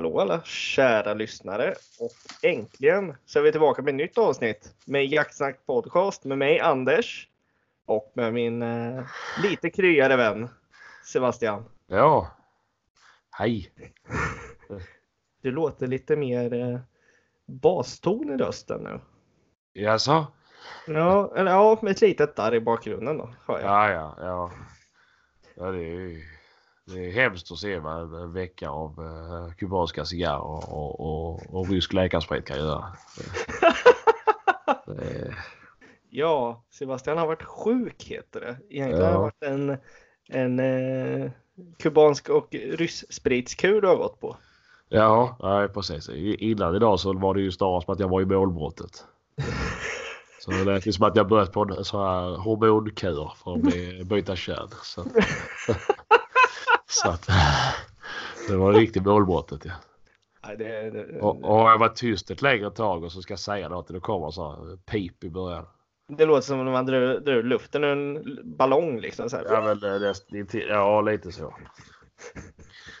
Hallå alla kära lyssnare och äntligen så är vi tillbaka med ett nytt avsnitt med Jaktsnack podcast med mig Anders och med min eh, lite kryare vän Sebastian. Ja. Hej. Du låter lite mer eh, baston i rösten nu. Jaså? Ja, eller ja, med ett litet där i bakgrunden då. Hör jag. Ja, ja, ja. Ja, det är ju det är hemskt att se vad en vecka av uh, kubanska cigarrer och, och, och rysk läkarsprit kan göra. Ja, Sebastian har varit sjuk heter det. Egentligen har det Ja. varit en, en eh, kubansk och ryss-spritskur du har gått på. ja, nej, precis. Innan idag så var det ju snarare som att jag var i målbrottet. Så det lät som att jag börjat på en sån här hormonkur för att byta kön. Så, så att det var riktigt målbrottet ja. Nej, det, det, Och, och har jag varit tyst ett längre tag och så ska jag säga något då kommer så här pip i början. det låter som om man drar, ur luften ur en ballong liksom. Så här. Ja men det, det, det, ja lite så.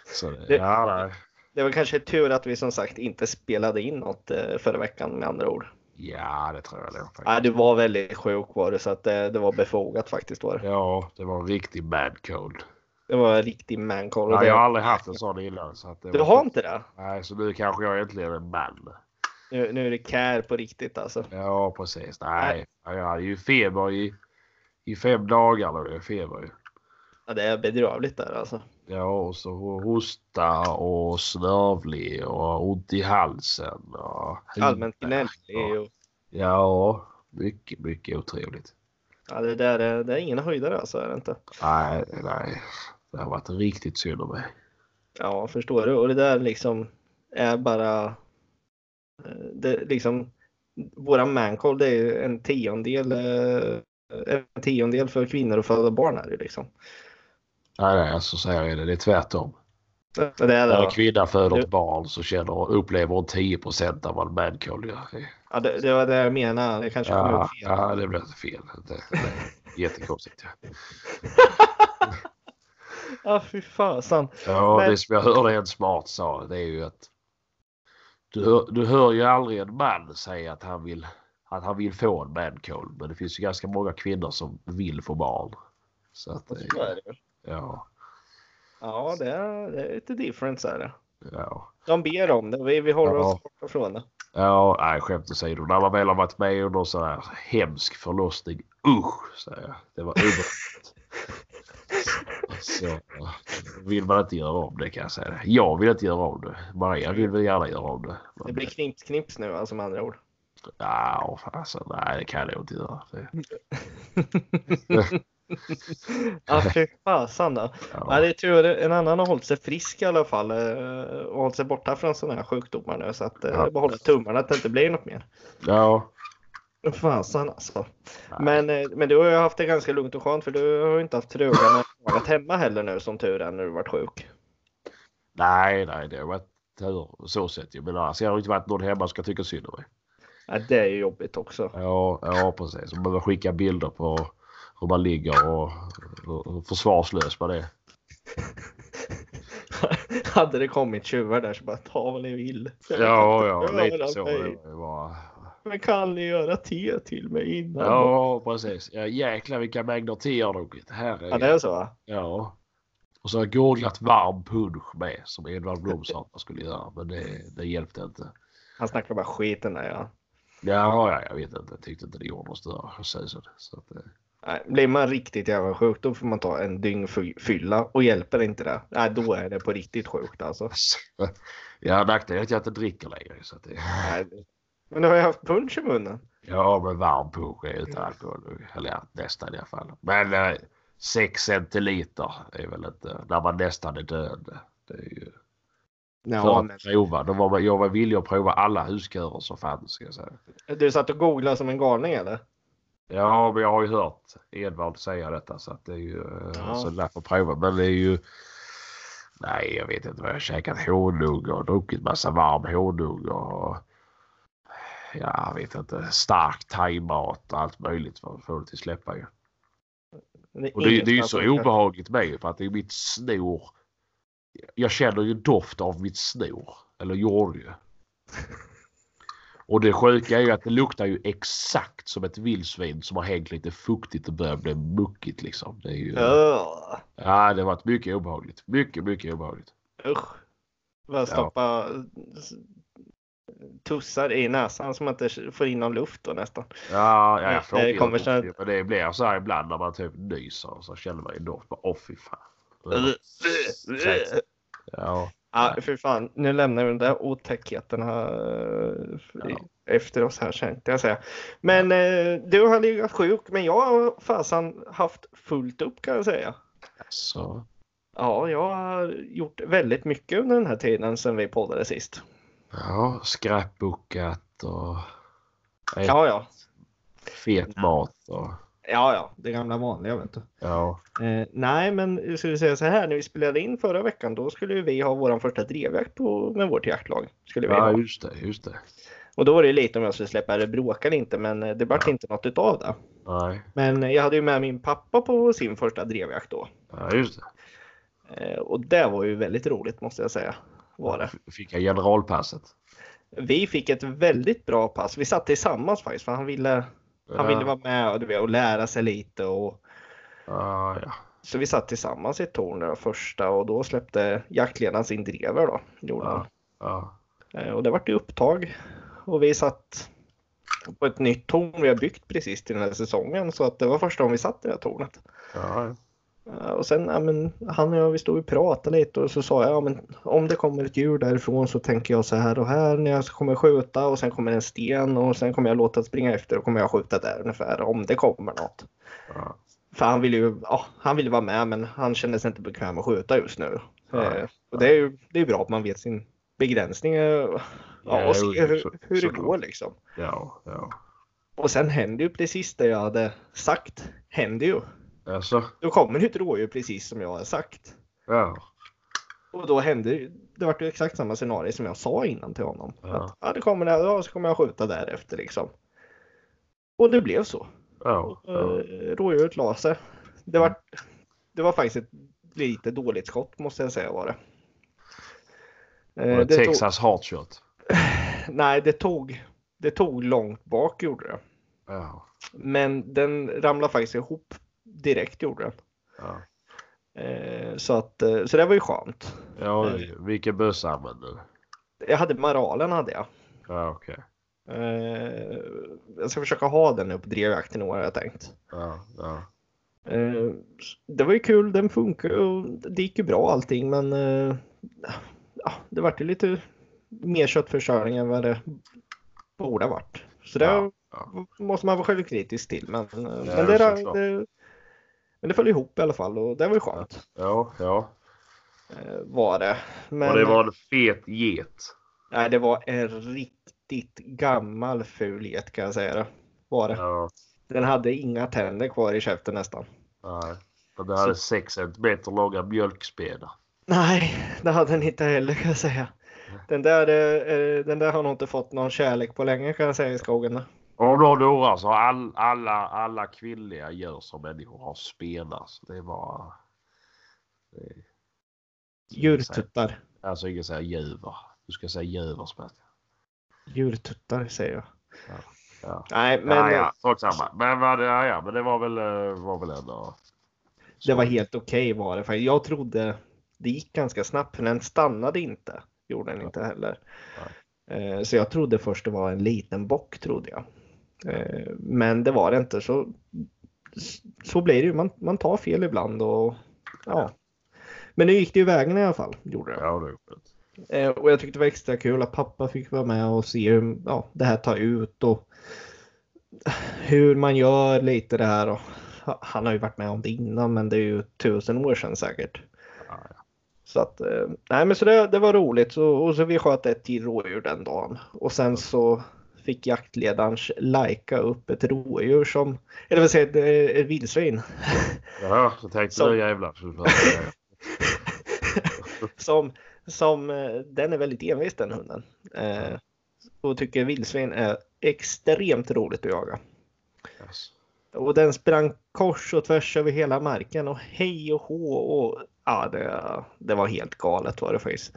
Så det, ja nej. Det var kanske tur att vi som sagt inte spelade in något eh, förra veckan med andra ord. Ja det tror jag nog. Nej, du var väldigt sjuk var du så att det, det var befogat faktiskt var det. Ja det var en riktig bad cold. Det var en riktig mancold. Ja, jag har aldrig haft en sån innan. Så att det Du har inte det? Nej så nu kanske jag äntligen är en man. Nu, nu är det care på riktigt alltså. Ja precis. Nej jag hade ju feber i, i fem dagar. Då, jag feber ju. Ja, det är bedrövligt där alltså. Ja och så hosta och snörvlig och ont i halsen. Och Allmänt gnällig och Ja, mycket, mycket otrevligt. Ja, det där är, det är ingen höjdare alltså, är det inte? Nej, nej. Det har varit riktigt synd om mig. Ja, förstår du? Och det där liksom är bara... eh, Det liksom... Våra mancall det är en tiondel, eh, en tiondel för kvinnor att föda barn här liksom. Nej, nej, alltså så här är det. Det är tvärtom. Det är det, När en kvinna föder ett barn så känner, upplever hon 10 av vad en mancall gör. ja, det, det var det jag menade. Det kanske kom Ja, ut fel. ja, det blev fel. Det, det jättekonstigt. Ja, Ja, fy fasen. ja Men- det som jag hörde en smart sa det är ju att du hör, du hör ju aldrig en man säga att han vill att han vill få en mancall. Men det finns ju ganska många kvinnor som vill få barn. Så att, Så det- är det ja, Ja, det är, det är lite difference är det. ja. De ber om det. Vi, vi håller Ja. oss borta från det. Ja, nej skämt åsido. När man väl har varit med under så här hemsk förlossning. Usch, säger jag. Det var obehagligt. Så ja, vill man inte göra om det kan jag säga. Jag vill inte göra om det. Maria vill väl gärna göra om det. Det Men, blir knips knips nu alltså med andra ord. ja, alltså, nej, det kan jag inte göra. Det, Ja, fy fasen då. Ja, ja. det är tur. En annan har hållit sig frisk i alla fall eh, och hållit sig borta från sådana här sjukdomar nu så att eh, Ja. det bara hålla tummarna att det inte blir något mer. ja. Fasen alltså. Nej. Men, eh, men du har ju haft det ganska lugnt och skönt för du har ju inte haft frugan varit hemma heller nu som tur är när du varit sjuk. Nej, nej, det har varit tur så sett ju. Men annars har det inte varit någon hemma som ska tycka synd om mig. Ja, det är ju jobbigt också. Ja, ja precis. Man behöver skicka bilder på hur man ligger och hur försvarslös man är. Hade det kommit tjuvar där så bara ta vad ni vill. Ja, ja, lite så. Det var bara... Men kan ni göra te till mig innan? Ja, precis. Ja, jäklar vilka mängder te jag har druckit. Herregud. Ja, det är så va? Ja. Och så har jag googlat varm punsch med som Edvard Blom sa att man skulle göra. Men det, det hjälpte inte. Han snackar bara skiten där ja. Ja, ja, jag vet inte. Jag tyckte inte det gjorde något större susen. Så att, eh, Nej, blir man riktigt jävla sjuk då får man ta en dygn fy- fylla och hjälper inte det. Nej, då är det på riktigt sjukt alltså. ja, nackdelen är att jag inte dricker längre. Så att det, Nej. Men du har ju haft punch i munnen. ja, men varm punsch är utan alkohol. Eller ja, nästan i alla fall. Men eh, 6 centiliter är väl inte när man nästan är död. Det är ju för Ja, att prova. Då var jag var villig att prova alla huskörer som fanns. Ska jag säga. du satt och googlade som en galning eller? Ja, men jag har ju hört Edvard säga detta så att det är ju Ja. ja. så därför prova. Men det är ju. Nej, jag vet inte vad jag har käkat honung och druckit massa varm honung och. Ja, jag vet inte. Stark thaimat och allt möjligt för att få det till släppa ju. Det Och det, det är ju så obehagligt med för att det är mitt snor jag känner ju doft av mitt snor. Eller gjorde ju. Och det sjuka är ju att det luktar ju exakt som ett vildsvin som har hängt lite fuktigt och börjar bli muckigt liksom. Det är ju... Ugh. Ja, det har varit mycket obehagligt. Mycket, mycket obehagligt. Usch. Bara stoppa tussar i näsan som inte får in någon luft då nästan. Ja, ja jag får Det kommer så- det, men det blir så här ibland när man typ nyser så känner man ju doft. Åh fy fan. Ja, Ja, för fan. Nu lämnar vi de där otäckheterna eh, Ja. efter oss här tänkte jag säga. Men eh, du har legat sjuk, men jag har fasen haft fullt upp kan jag säga. så. Ja, jag har gjort väldigt mycket under den här tiden sedan vi poddade sist. Ja, scrapbookat och Ja, ja. fet mat och Ja, ja, det gamla vanliga vet du. ja. Eh, nej, men skulle säga så här, när vi spelade in förra veckan, då skulle vi ha vår första drevjakt på, med vårt jaktlag. Skulle vi Ja, ha. just det, just det. Och då var det lite om jag skulle släppa det bråka eller inte, men eh, det vart inte något utav det. Nej, Men eh, jag hade ju med min pappa på sin första drevjakt då. ja, just det. Eh, och det var ju väldigt roligt måste jag säga. Var det. Fick jag generalpasset? Vi fick ett väldigt bra pass. Vi satt tillsammans faktiskt för han ville, han ville vara med och, du vet, och lära sig lite. Och, Ja, ja. så vi satt tillsammans i ett torn första och då släppte jaktledaren sin drever då. Gjorde han. Ja, ja. Eh, Och det vart ju upptag. Och vi satt på ett nytt torn vi har byggt precis till den här säsongen. Så att det var första gången vi satt i det här tornet. ja, ja. Och sen, ja, men, han och jag, vi stod och pratade lite och så sa jag, ja, men om det kommer ett djur därifrån så tänker jag så här och här när jag kommer skjuta och sen kommer en sten och sen kommer jag låta springa efter och kommer jag skjuta där ungefär om det kommer något. ja. För han ville ju, ja, han ville vara med men han kände sig inte bekväm att skjuta just nu. Eh, och det är ju det är bra att man vet sin begränsning eh, ja, och se hur, hur det går liksom. ja, ja. Och sen händer ju precis det jag hade sagt. Händer ju. Alltså, Då kommer ett rådjur precis som jag har sagt. ja. Och då hände det var ju exakt samma scenario som jag sa innan till honom. Ja. Att, ja, det kommer det, ja, så kommer jag skjuta därefter liksom. Och det blev så. Ja, ja. Uh, rådjuret la sig. Det var, det var faktiskt ett lite dåligt skott måste jag säga var det. Eh, Var det det tog, Texas Hardshot? nej, det tog, det tog långt bak gjorde det. Ja, Men den ramlade faktiskt ihop direkt gjorde den. ja. Eh, så, att, eh, så det var ju skönt. ja vilken bössa använder du? Jag hade maralen hade jag. Ja, okej. Eh, jag ska försöka ha den upp drevjakten i år har jag tänkt. Ja, ja. Eh, det var ju kul, den funkar och det gick ju bra allting men eh, ja, det vart ju lite mer köttförsörjning än vad det borde ha varit. Så det Ja, ja. måste man vara självkritisk till. Men, eh, men, det, det, men det föll ihop i alla fall och det var ju skönt. Ja, ja. eh, Var det. Men Och det var en fet get. nej, det var en riktigt gammal ful get kan jag säga det. Var det. Ja, Den hade inga tänder kvar i käften nästan. nej. Och det hade 6 centimeter långa mjölkspädar. Nej, det hade den inte heller kan jag säga. Den där, eh, eh, den där har nog inte fått någon kärlek på länge kan jag säga i skogen. Om någon undrar så all, alla, alla kvinnliga djur som människor har spenar. Så det var... Det, Djurtuttar. alltså ingen säger djuvar. Du ska säga djuverspätt. Djurtuttar säger jag. Ja. Nej, men ja, ja, sak samma. Men, ja, ja, men det var väl, eh, var väl ändå... det var helt okej var det. För jag trodde det gick ganska snabbt för den stannade inte. Gjorde den inte heller. Eh, Så jag trodde först det var en liten bock trodde jag. Eh, Men det var det inte. Så, så blir det ju. Man, man tar fel ibland och ja. Men nu gick det ju vägen i alla fall. Gjorde det. Ja, det skönt. Eh, Och jag tyckte det var extra kul att pappa fick vara med och se hur ja, det här tar ut och hur man gör lite det här. Och, han har ju varit med om det innan men det är ju tusen år sedan säkert. Ja, ja. Så att, eh, nej men så det, det var roligt så, och så vi sköt ett till rådjur den dagen. Och sen så fick jaktledarens lajka upp ett rådjur som, eller vad säger jag, ett, vildsvin. Ja, så tänkte Så- du jävlar. Som, som, eh, den är väldigt envis den hunden. Eh, och tycker vildsvin är extremt roligt att jaga. Yes. Och den sprang kors och tvärs över hela marken och hej och hå och Ja, det, det var helt galet var det faktiskt.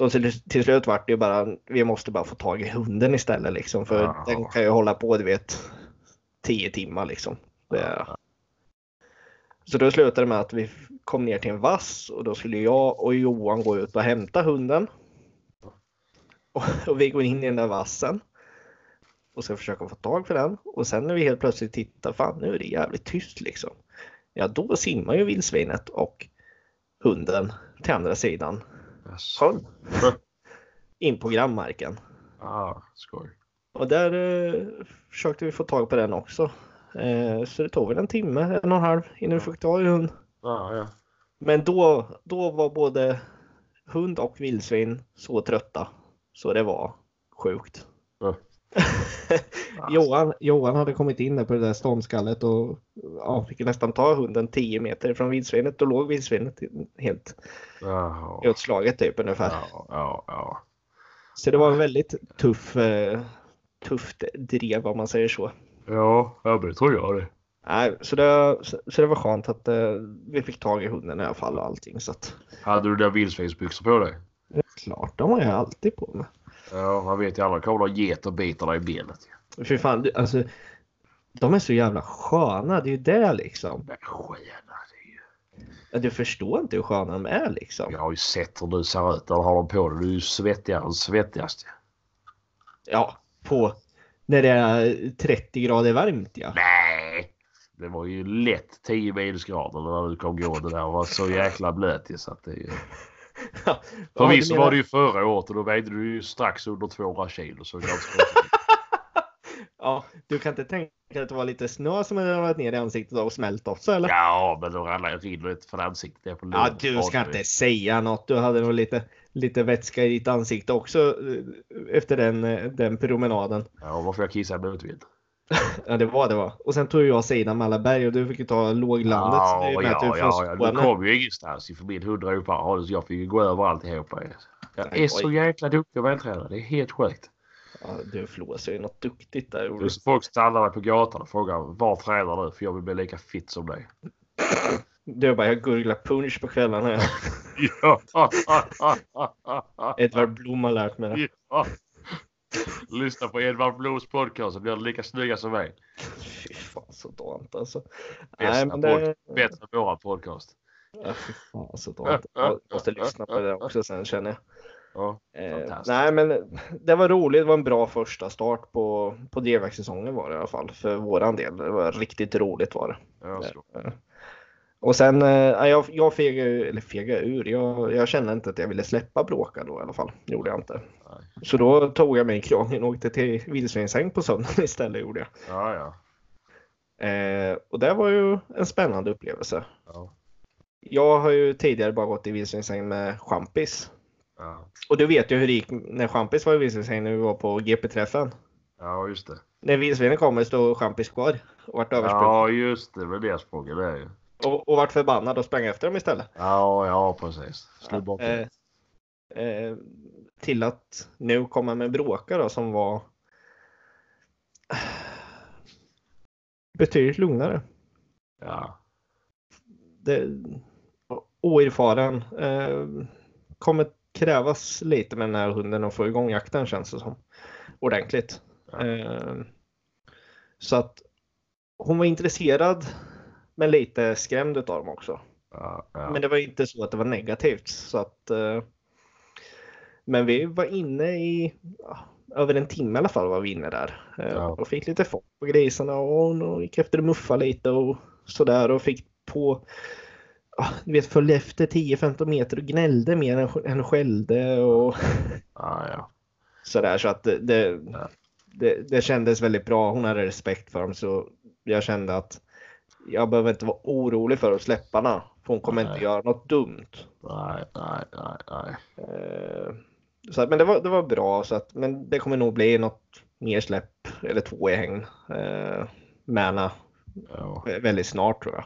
Så till, till slut var det ju bara, vi måste bara få tag i hunden istället liksom. För Ja. den kan ju hålla på, du vet, tio timmar liksom. Det, så då slutade det med att vi kom ner till en vass och då skulle jag och Johan gå ut och hämta hunden. Och, och vi går in i den där vassen. Och ska försöka få tag på den. Och sen när vi helt plötsligt tittar, fan nu är det jävligt tyst liksom. Ja, då simmar ju vildsvinet och hunden till andra sidan. Sjön. In på grannmarken. Ah, skoj. Och där eh, försökte vi få tag på den också. Eh, så det tog väl en timme, en och en halv innan vi fick tag i hund. Ah, ja. Men då, då var både hund och vildsvin så trötta så det var sjukt. Ja. Johan, Johan hade kommit in där på det där ståndskallet och ja, fick nästan ta hunden 10 meter från vildsvinet. Då låg vildsvinet helt Jaha. utslaget typ ungefär. Ja, ja. Så det var en väldigt tuff, eh, tufft drev om man säger så. Ja, ja, men det tror jag det. Nej, så, det, så, det var skönt att eh, vi fick tag i hunden i alla fall och allting. Så att, Hade du där vildsvinsbyxor på dig? det är klart, de har jag alltid på mig. Ja, man vet ju alla kommer att get och biter dig i benet. Fy fan, du, alltså, de är så jävla sköna, det är ju det liksom. Men sköna, det är ju... Ja, Du förstår inte hur sköna de är liksom. Jag har ju sett hur du ser ut du har dem på dig. Du är ju svettigare än svettigast. Ja, på när det är 30 grader varmt ja. Nej! Det var ju lätt 10 minusgrader när du kom gående där och var så jäkla blöt så att det är ju... Ja, Förvisso menar- var det ju förra året och då vägde du ju strax under 200 kilo så ganska Ja, du kan inte tänka dig att det var lite snö som hade varit ner i ansiktet och smält också eller? Ja, men då rinner inte från ansiktet. på Ja, du ska inte säga något. Du hade nog lite, lite vätska i ditt ansikte också eh, efter den, eh, den promenaden. Ja, varför jag kissade i motvind. Ja, det var det va. Och sen tog jag sidan med alla berg och du fick ju ta låglandet. Ja, ja, ja, ja. Du kom ju ingenstans. För min hund drog ju bara. Så jag fick ju gå över alltihopa. Jag är så jäkla duktig att vältränad. Det är helt sjukt. Ja, du flåsar ju något duktigt där. Du. folk stannar mig på gatan och frågar var tränar du? För jag vill bli lika fit som dig. Du bara, jag gurglar punch på kvällarna. Ja. Edvard Blom har lärt mig det. ja. Lyssna på Edvard Bloms podcast så blir du lika snygga som mig. Fy fan så dant alltså. Bästa Nej, men det... Bättre än våran podcast. Ja, fy fan så dant. Jag måste lyssna på det också sen känner jag. Ja, Eh, nej men det var roligt, det var en bra första start på, på drevjaktssäsongen var det i alla fall för våran del. Det var riktigt roligt var det. ja, Och sen, eh, jag, jag fegade, eller fegade ur, jag, jag kände inte att jag ville släppa bråka då i alla fall. Gjorde jag inte. Nej. Så då tog jag mig i kragen och åkte till vildsvinshäng på söndagen istället gjorde jag. ja, ja. Eh, och det var ju en spännande upplevelse. ja. Jag har ju tidigare bara gått i vildsvinshäng med champis. ja. Och du vet ju hur det gick när champis var i vildsvinshäng när vi var på GP-träffen. Ja, just det. När vildsvinen kommer stod champis kvar och vart översprungen. Ja, just det. Men det språnget det är ju. Och, och vart förbannad och sprang efter dem istället. Ja, ja, precis. Slå bort Eh, eh, till att nu komma med bråka då som var betydligt lugnare. Ja. Det, oerfaren. Eh, kommer krävas lite med den här hunden att få igång jakten känns det som. Ordentligt. Ja. Eh, så att hon var intresserad men lite skrämd av dem också. Ja, ja. Men det var inte så att det var negativt. Så att, eh, men vi var inne i ja, över en timme i alla fall var vi inne där. Eh. Och fick lite fart på grisarna och hon gick efter att muffa lite och sådär och fick på du vet, följde efter 10-15 meter och gnällde mer än, än skällde och sådär. Så att det, det, det kändes väldigt bra. Hon hade respekt för dem så jag kände att jag behöver inte vara orolig för att släppa henne. Hon kommer Nej. inte göra något dumt. Nej, nej, nej, nej. Eh, Så men det var, det var bra, så att, men det kommer nog bli något mer släpp eller två i hägn eh, med henne Ja, väldigt snart tror jag.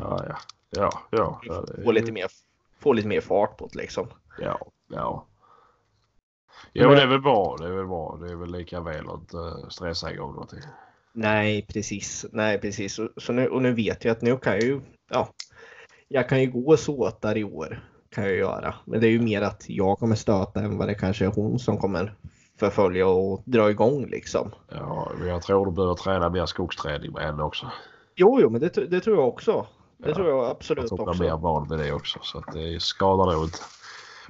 ja, ja. Ja, ja. Få lite mer, få lite mer fart på det liksom. Ja, ja. Ja, men det är väl bra. Det är väl bra. Det är väl lika väl att inte stressa igång någonting. Nej, precis. Nej, precis. Och, så nu, och nu vet jag att nu kan jag ju, ja, jag kan ju gå och såtar i år. Kan jag göra. Men det är ju mer att jag kommer stöta än vad det kanske är hon som kommer förfölja och dra igång liksom. Ja, men jag tror du behöver träna mer skogsträning med henne också. Jo, jo, men det, det tror jag också. Det Ja, tror jag Jag absolut tror hon blir mer också. van vid det också så att det skadar nog inte.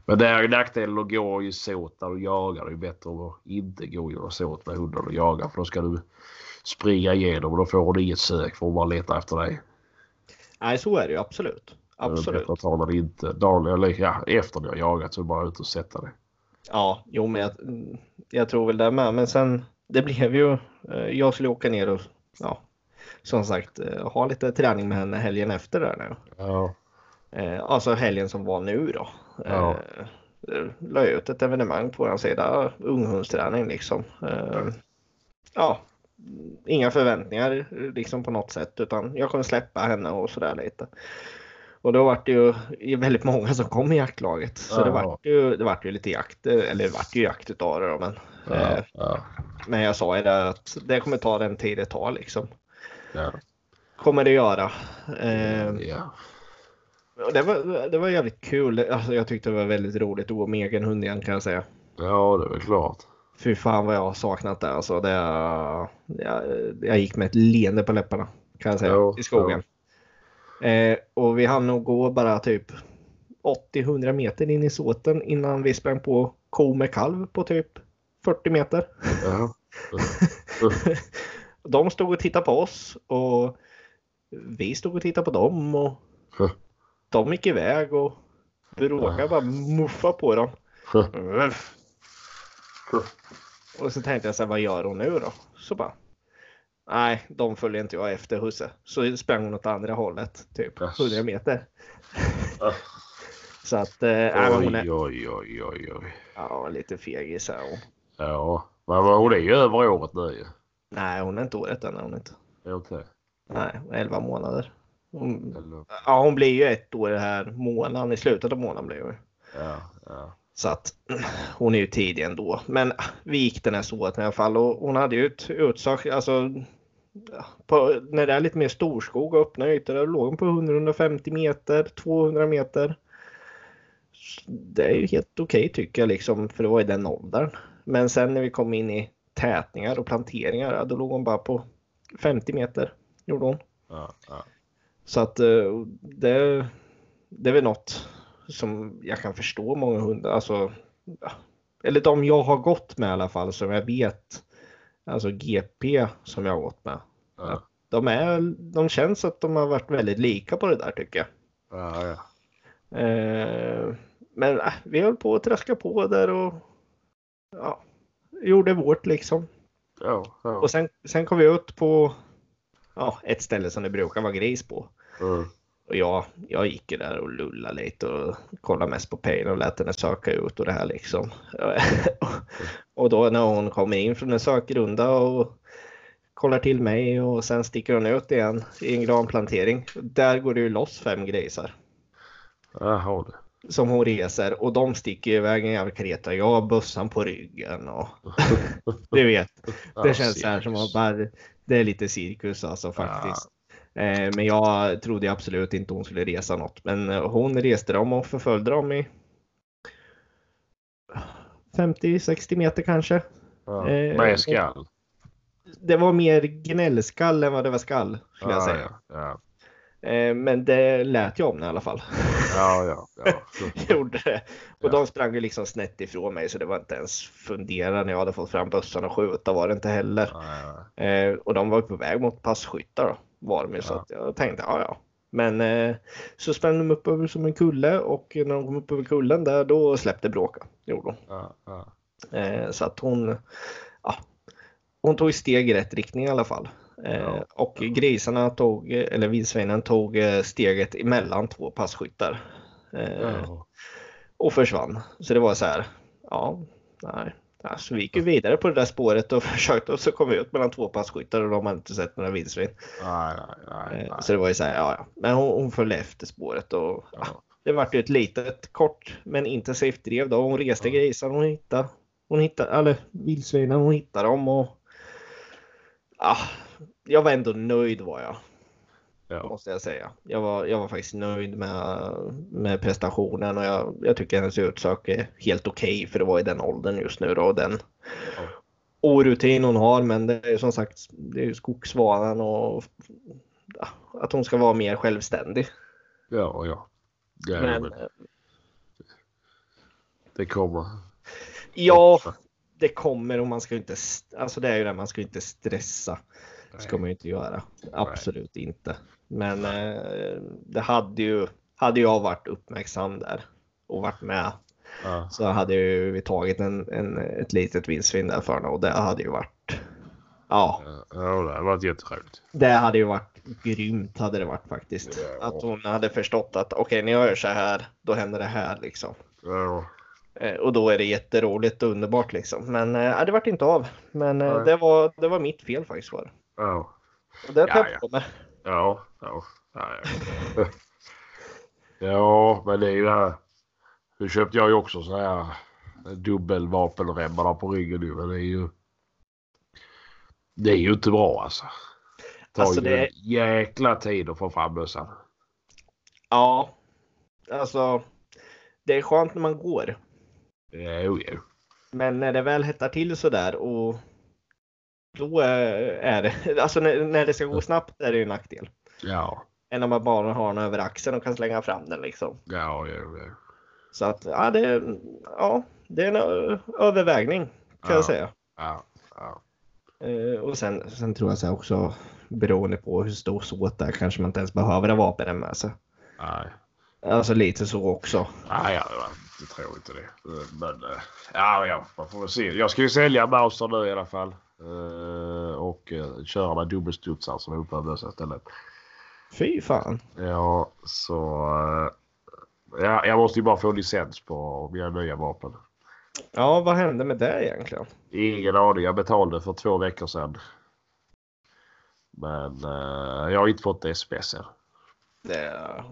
Men det är ju nackdelen att gå i såt när du jagar. Det är ju bättre att inte gå i såt med hunden och jaga för då ska du springa igenom och då får hon inget sök för hon bara letar efter dig. Nej, så är det ju absolut. Det är Absolut. bättre att ta när det inte dagligen eller ja, efter du har jagat så är det bara ut och sätta dig. Ja, jo, men jag, jag tror väl det med. Men sen, det blev ju, eh, jag skulle åka ner och, ja, som sagt, eh, ha lite träning med henne helgen efter där nu. Ja. Eh, Alltså helgen som var nu då. Ja. Eh, La jag ut ett evenemang på vår sida, unghundsträning liksom. Eh, Ja, inga förväntningar liksom på något sätt utan jag kommer släppa henne och sådär lite. Och då var det ju väldigt många som kom i jaktlaget. Så det Ja. vart ju, det vart ju lite jakt, eller det vart ju jakt utav det då. Men, eh, Ja, ja, men jag sa ju det att det kommer ta den tid det tar liksom. ja, Kommer det göra. Eh, ja. och det, var, det var jävligt kul. Alltså, jag tyckte det var väldigt roligt att gå med egen hund igen kan jag säga. ja, det är väl klart. Fy fan vad jag har saknat det. Alltså, det jag, jag gick med ett leende på läpparna kan jag säga Ja, i skogen. Eh, och vi hann nog gå bara typ 80-100 meter in i såten innan vi sprang på ko med kalv på typ 40 meter. Ja. De stod och tittade på oss och vi stod och tittade på dem och de gick iväg och bråkade bara muffa på dem. Och så tänkte jag så här, vad gör hon nu då? Så bara, nej, de följer inte jag efter husse. Så sprang hon åt andra hållet, typ Yes. 100 meter. Så att, eh, nej, men hon är Oj, oj, oj, oj, oj. ja, lite fegis är hon. Ja, men hon är ju över året nu ju. Nej, hon är inte året än. är Hon inte. Hon inte? Nej, 11 månader. Hon, ja, hon blir ju ett år här månaden, i slutet av månaden blir hon. ja, ja. Så att hon är ju tidig ändå. Men vi gick den här såten i alla fall och hon hade ju ett utsak, alltså på, när det är lite mer storskog och öppna ytor, där låg hon på 100-150 meter, 200 meter. Det är ju helt okej tycker jag liksom, för det var i den åldern. Men sen när vi kom in i tätningar och planteringar, då låg hon bara på 50 meter. Gjorde hon. ja, ja. Så att eh, det, det är väl något som jag kan förstå många hundar, alltså, eller de jag har gått med i alla fall som jag vet, alltså GP som jag har gått med. ja. De, är, de känns att de har varit väldigt lika på det där tycker jag. ja, ja. Eh, men äh, vi höll på att traska på där och ja, gjorde vårt liksom. ja, ja. Och sen, sen kom vi ut på ja, ett ställe som det brukar vara gris på. Mm. Och jag, jag gick ju där och lullade lite och kollade mest på Payne och lät henne söka ut och det här liksom. och då när hon kommer in från en sökrunda och kollar till mig och sen sticker hon ut igen i en granplantering. Där går det ju loss fem grisar Jaha du. som hon reser och de sticker iväg en jävla kreta. Jag har bössan på ryggen och du vet. Det känns så här som att bara, det är lite cirkus alltså faktiskt. Eh, men jag trodde absolut inte hon skulle resa något. Men eh, hon reste dem och förföljde dem i 50-60 meter kanske. Ja. Eh, Med skall. Det var mer gnällskall än vad det var skall skulle jag Ja, säga. Ja, Eh, men det lät jag om i alla fall. ja, ja. ja. Gjorde det. Och Ja. de sprang ju liksom snett ifrån mig så det var inte ens fundera när jag hade fått fram bössan och skjuta var det inte heller. Ja. Eh, och de var på väg mot passkyttar då, var så Ja. att jag tänkte ja ja. Men eh, så sprang de upp över som en kulle och när de kom upp över kullen där då släppte bråka. Gjorde hon. Ja, ja. Eh, så att hon, ja, hon tog steg i rätt riktning i alla fall. Eh, och grisarna tog, eller vildsvinen tog eh, steget emellan två passkyttar. Eh, och försvann. Så det var så här, ja, nej. Alltså, vi gick ju vidare på det där spåret och försökte och så kom vi ut mellan två passkyttar och de hade inte sett några vildsvin. Nej, nej, nej, Eh. Så det var ju så här, ja, ja. Men hon, hon följde efter spåret och ja, Ja. det vart ju ett litet, kort men intensivt drev då. Hon reste Ja. grisarna, hon hittade, hon hittade, eller vildsvinen, hon hittade dem och ja, jag var ändå nöjd var jag. Ja. måste jag säga. Jag var, jag var faktiskt nöjd med, med prestationen och jag, jag tycker hennes utsak är helt okej för att vara i den åldern just nu då. Och den Ja. orutin hon har, men det är som sagt, det är skogsvanan och ja, att hon ska vara mer självständig. Ja, ja. ja Men, men det kommer. ja, det kommer och man ska inte, alltså det är ju det, man ska inte stressa. ska man ju inte göra. Absolut inte. Men eh, det hade ju, hade jag varit uppmärksam där och varit med Ja. så hade ju vi tagit en, en, ett litet vildsvin där för och det hade ju varit Ja, Ja, det hade varit jätteroligt. det hade ju varit grymt hade det varit faktiskt. Ja. Att hon hade förstått att okej, när jag gör så här, då händer det här liksom. Ja. Eh, Och då är det jätteroligt och underbart liksom. Men eh, det vart inte av. Men Nej. det var, det var mitt fel faktiskt var. Ja. Och det tar jag ja. på mig. Ja. Ja. Ja, ja. men det är ju det här. Nu köpte jag ju också så här dubbelvapenremmar på ryggen nu. Men det är ju. Det är ju inte bra alltså. Det tar Alltså, ju det jäkla tid att få fram bössan. Ja, alltså. Det är skönt när man går. Jo, jo. Men när det väl hettar till så där och då är är det, alltså när, när det ska gå snabbt är det ju en nackdel. Ja. Än om man bara har den över axeln och kan slänga fram den liksom. Ja, jo, jo. Så att ja, det, ja, det är en ö- övervägning kan Ja. jag säga. Ja. Ja. Eh, och sen, sen tror jag så här också beroende på hur stor såt det är kanske man inte ens behöver ha vapen med sig. Nej. Alltså lite så också. Nej, ja, jag tror inte det. Men eh, ja, ja, man får väl se. Jag ska ju sälja Mauser nu i alla fall. Eh, och uh, köra med dubbelstudsar som är bössa istället. Fy fan. Ja, så... eh, ja, jag måste ju bara få licens på mina nya vapen. Ja, vad hände med det egentligen? Ingen aning. Jag betalade för två veckor sedan. Men eh, jag har inte fått SPS än. Det,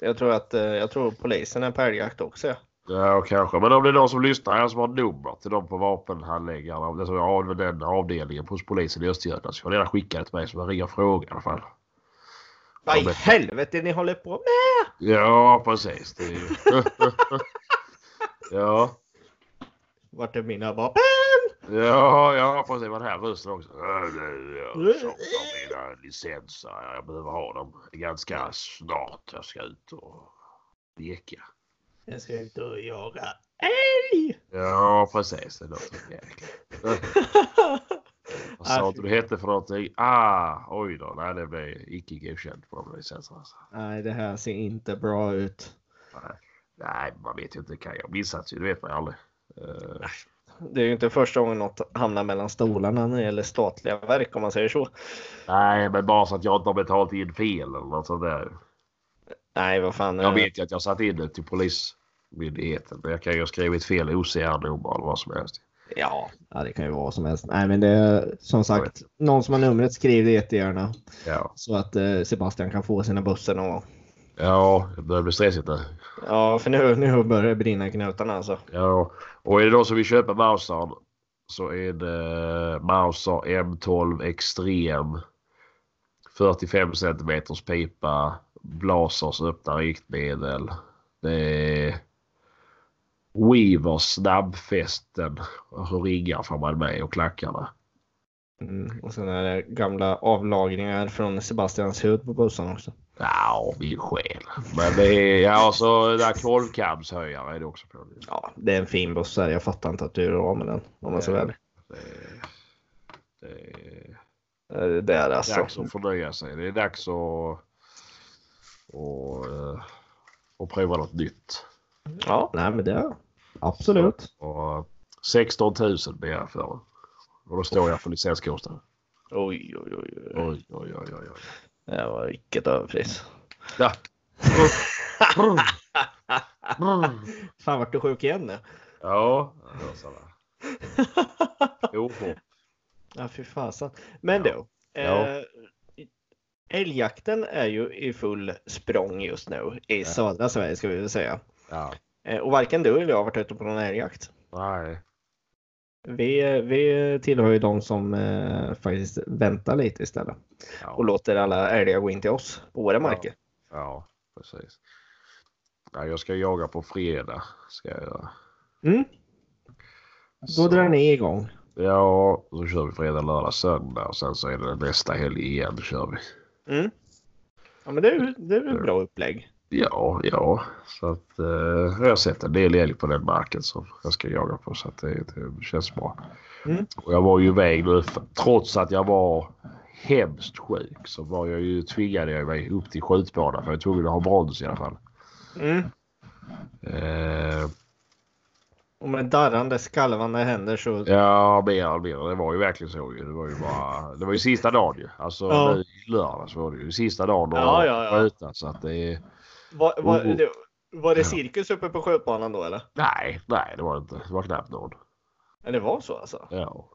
jag tror att eh, jag tror polisen är på älgjakt också. Ja. Kanske. Men om det är någon som lyssnar här som har nummer till dem på vapenhandläggarna. Alltså av den avdelningen hos polisen i Östergötland. Så ni gärna skicka det till mig så jag ringer och frågar i alla fall. Vad i helvete ni håller på med? Ja, precis. Det är ja, Vart är mina vapen? ja, ja, precis. Var det här rösten också? Ja, det- Jag saknar mina licenser. Jag behöver ha dem ganska snart. Jag ska ut och leka. Jag ska ut och jaga älg. Ja, precis. Det låter jäkligt. Vad sa du du hette för någonting? Ah, oj då. Nej, det blev icke godkänt på licenserna. Alltså. Nej, det här ser inte bra ut. Nej. Nej, man vet ju inte. Kan jag missats ju? Det vet man ju aldrig. Eh, Det är ju inte första gången något hamnar mellan stolarna när det gäller statliga verk om man säger så. nej, men bara så att jag inte har betalat in fel eller något sånt där. Nej, vad fan. Jag eh, vet ju att jag satt in det till polismyndigheten. Men jag kan ju ha skrivit fel OCR-nummer eller vad som helst. Ja, ja, det kan ju vara vad som helst. Nej, men det är som sagt någon som har numret skriv det jättegärna Ja, så att eh, Sebastian kan få sina bussar någon gång. ja det börjar bli stressigt nu. Ja, för nu, nu börjar det brinna i knutarna alltså. Ja, och är det då som vill köpa Mausern så är det Mauser M12 Extrem 45 cm pipa, Blasers öppna riktmedel. Det är Weavers snabbfästen och riggar får man med och klackarna. Mm. Och sen är det gamla avlagringar från Sebastians hud på bussen också. Ja, min själ. Men det är, ja, så där kolvkabbshöjare är det också på. Ja, det är en fin buss här. Jag fattar inte att du är av med den om man så väl. Det, det, Det är det alltså. dags att förnya sig. Det är dags att och, eh, och prova något nytt. Ja, nej men det absolut. Och 16 000 begär jag för. Och då står jag för licenskostnaden. Oj, oj, oj. oj. Oj, oj, oj, oj. Det var vilket överpris. Ja. Fan vart du sjuk igen nu? Ja, det var sådär. Ohopp. Ja, fy fasen. Men Ja. du. Ja. Älgjakten är ju i full språng just nu i södra Sverige ska vi väl säga. Ja. Eh, och varken du eller jag har varit ute på någon älgjakt. Nej. Vi, vi tillhör ju de som eh, faktiskt väntar lite istället och Ja, låter alla älgar gå in till oss på våra marker. ja precis. Ja, jag ska jaga på fredag. Ska jag göra. Mm, då Så- drar ni igång. Ja, så kör vi fredag, lördag, söndag och sen så är det nästa helg igen. Då kör vi. Mm. Ja, men det är, det är väl ett bra upplägg. Ja, ja. Så att eh, jag har sett en del älg på den marken som jag ska jaga på så att det, det känns bra. Mm. Och jag var ju iväg nu trots att jag var hemskt sjuk så var jag ju tvingade jag mig upp till skjutbanan för jag var tvungen att ha brons i alla fall. Mm. Eh, Och med darrande skallvande händer så... ja, eller mindre. Det var ju verkligen så. ju. Det var ju bara, det var ju sista dagen ju. Alltså Ja. i lördags var det ju sista dagen att Ja, ja, ja. så att det Var, var, Oh. det, var det cirkus uppe på skjutbanan då eller? Nej, nej det var det inte. Det var knappt någon. Ja, det var så alltså? Ja.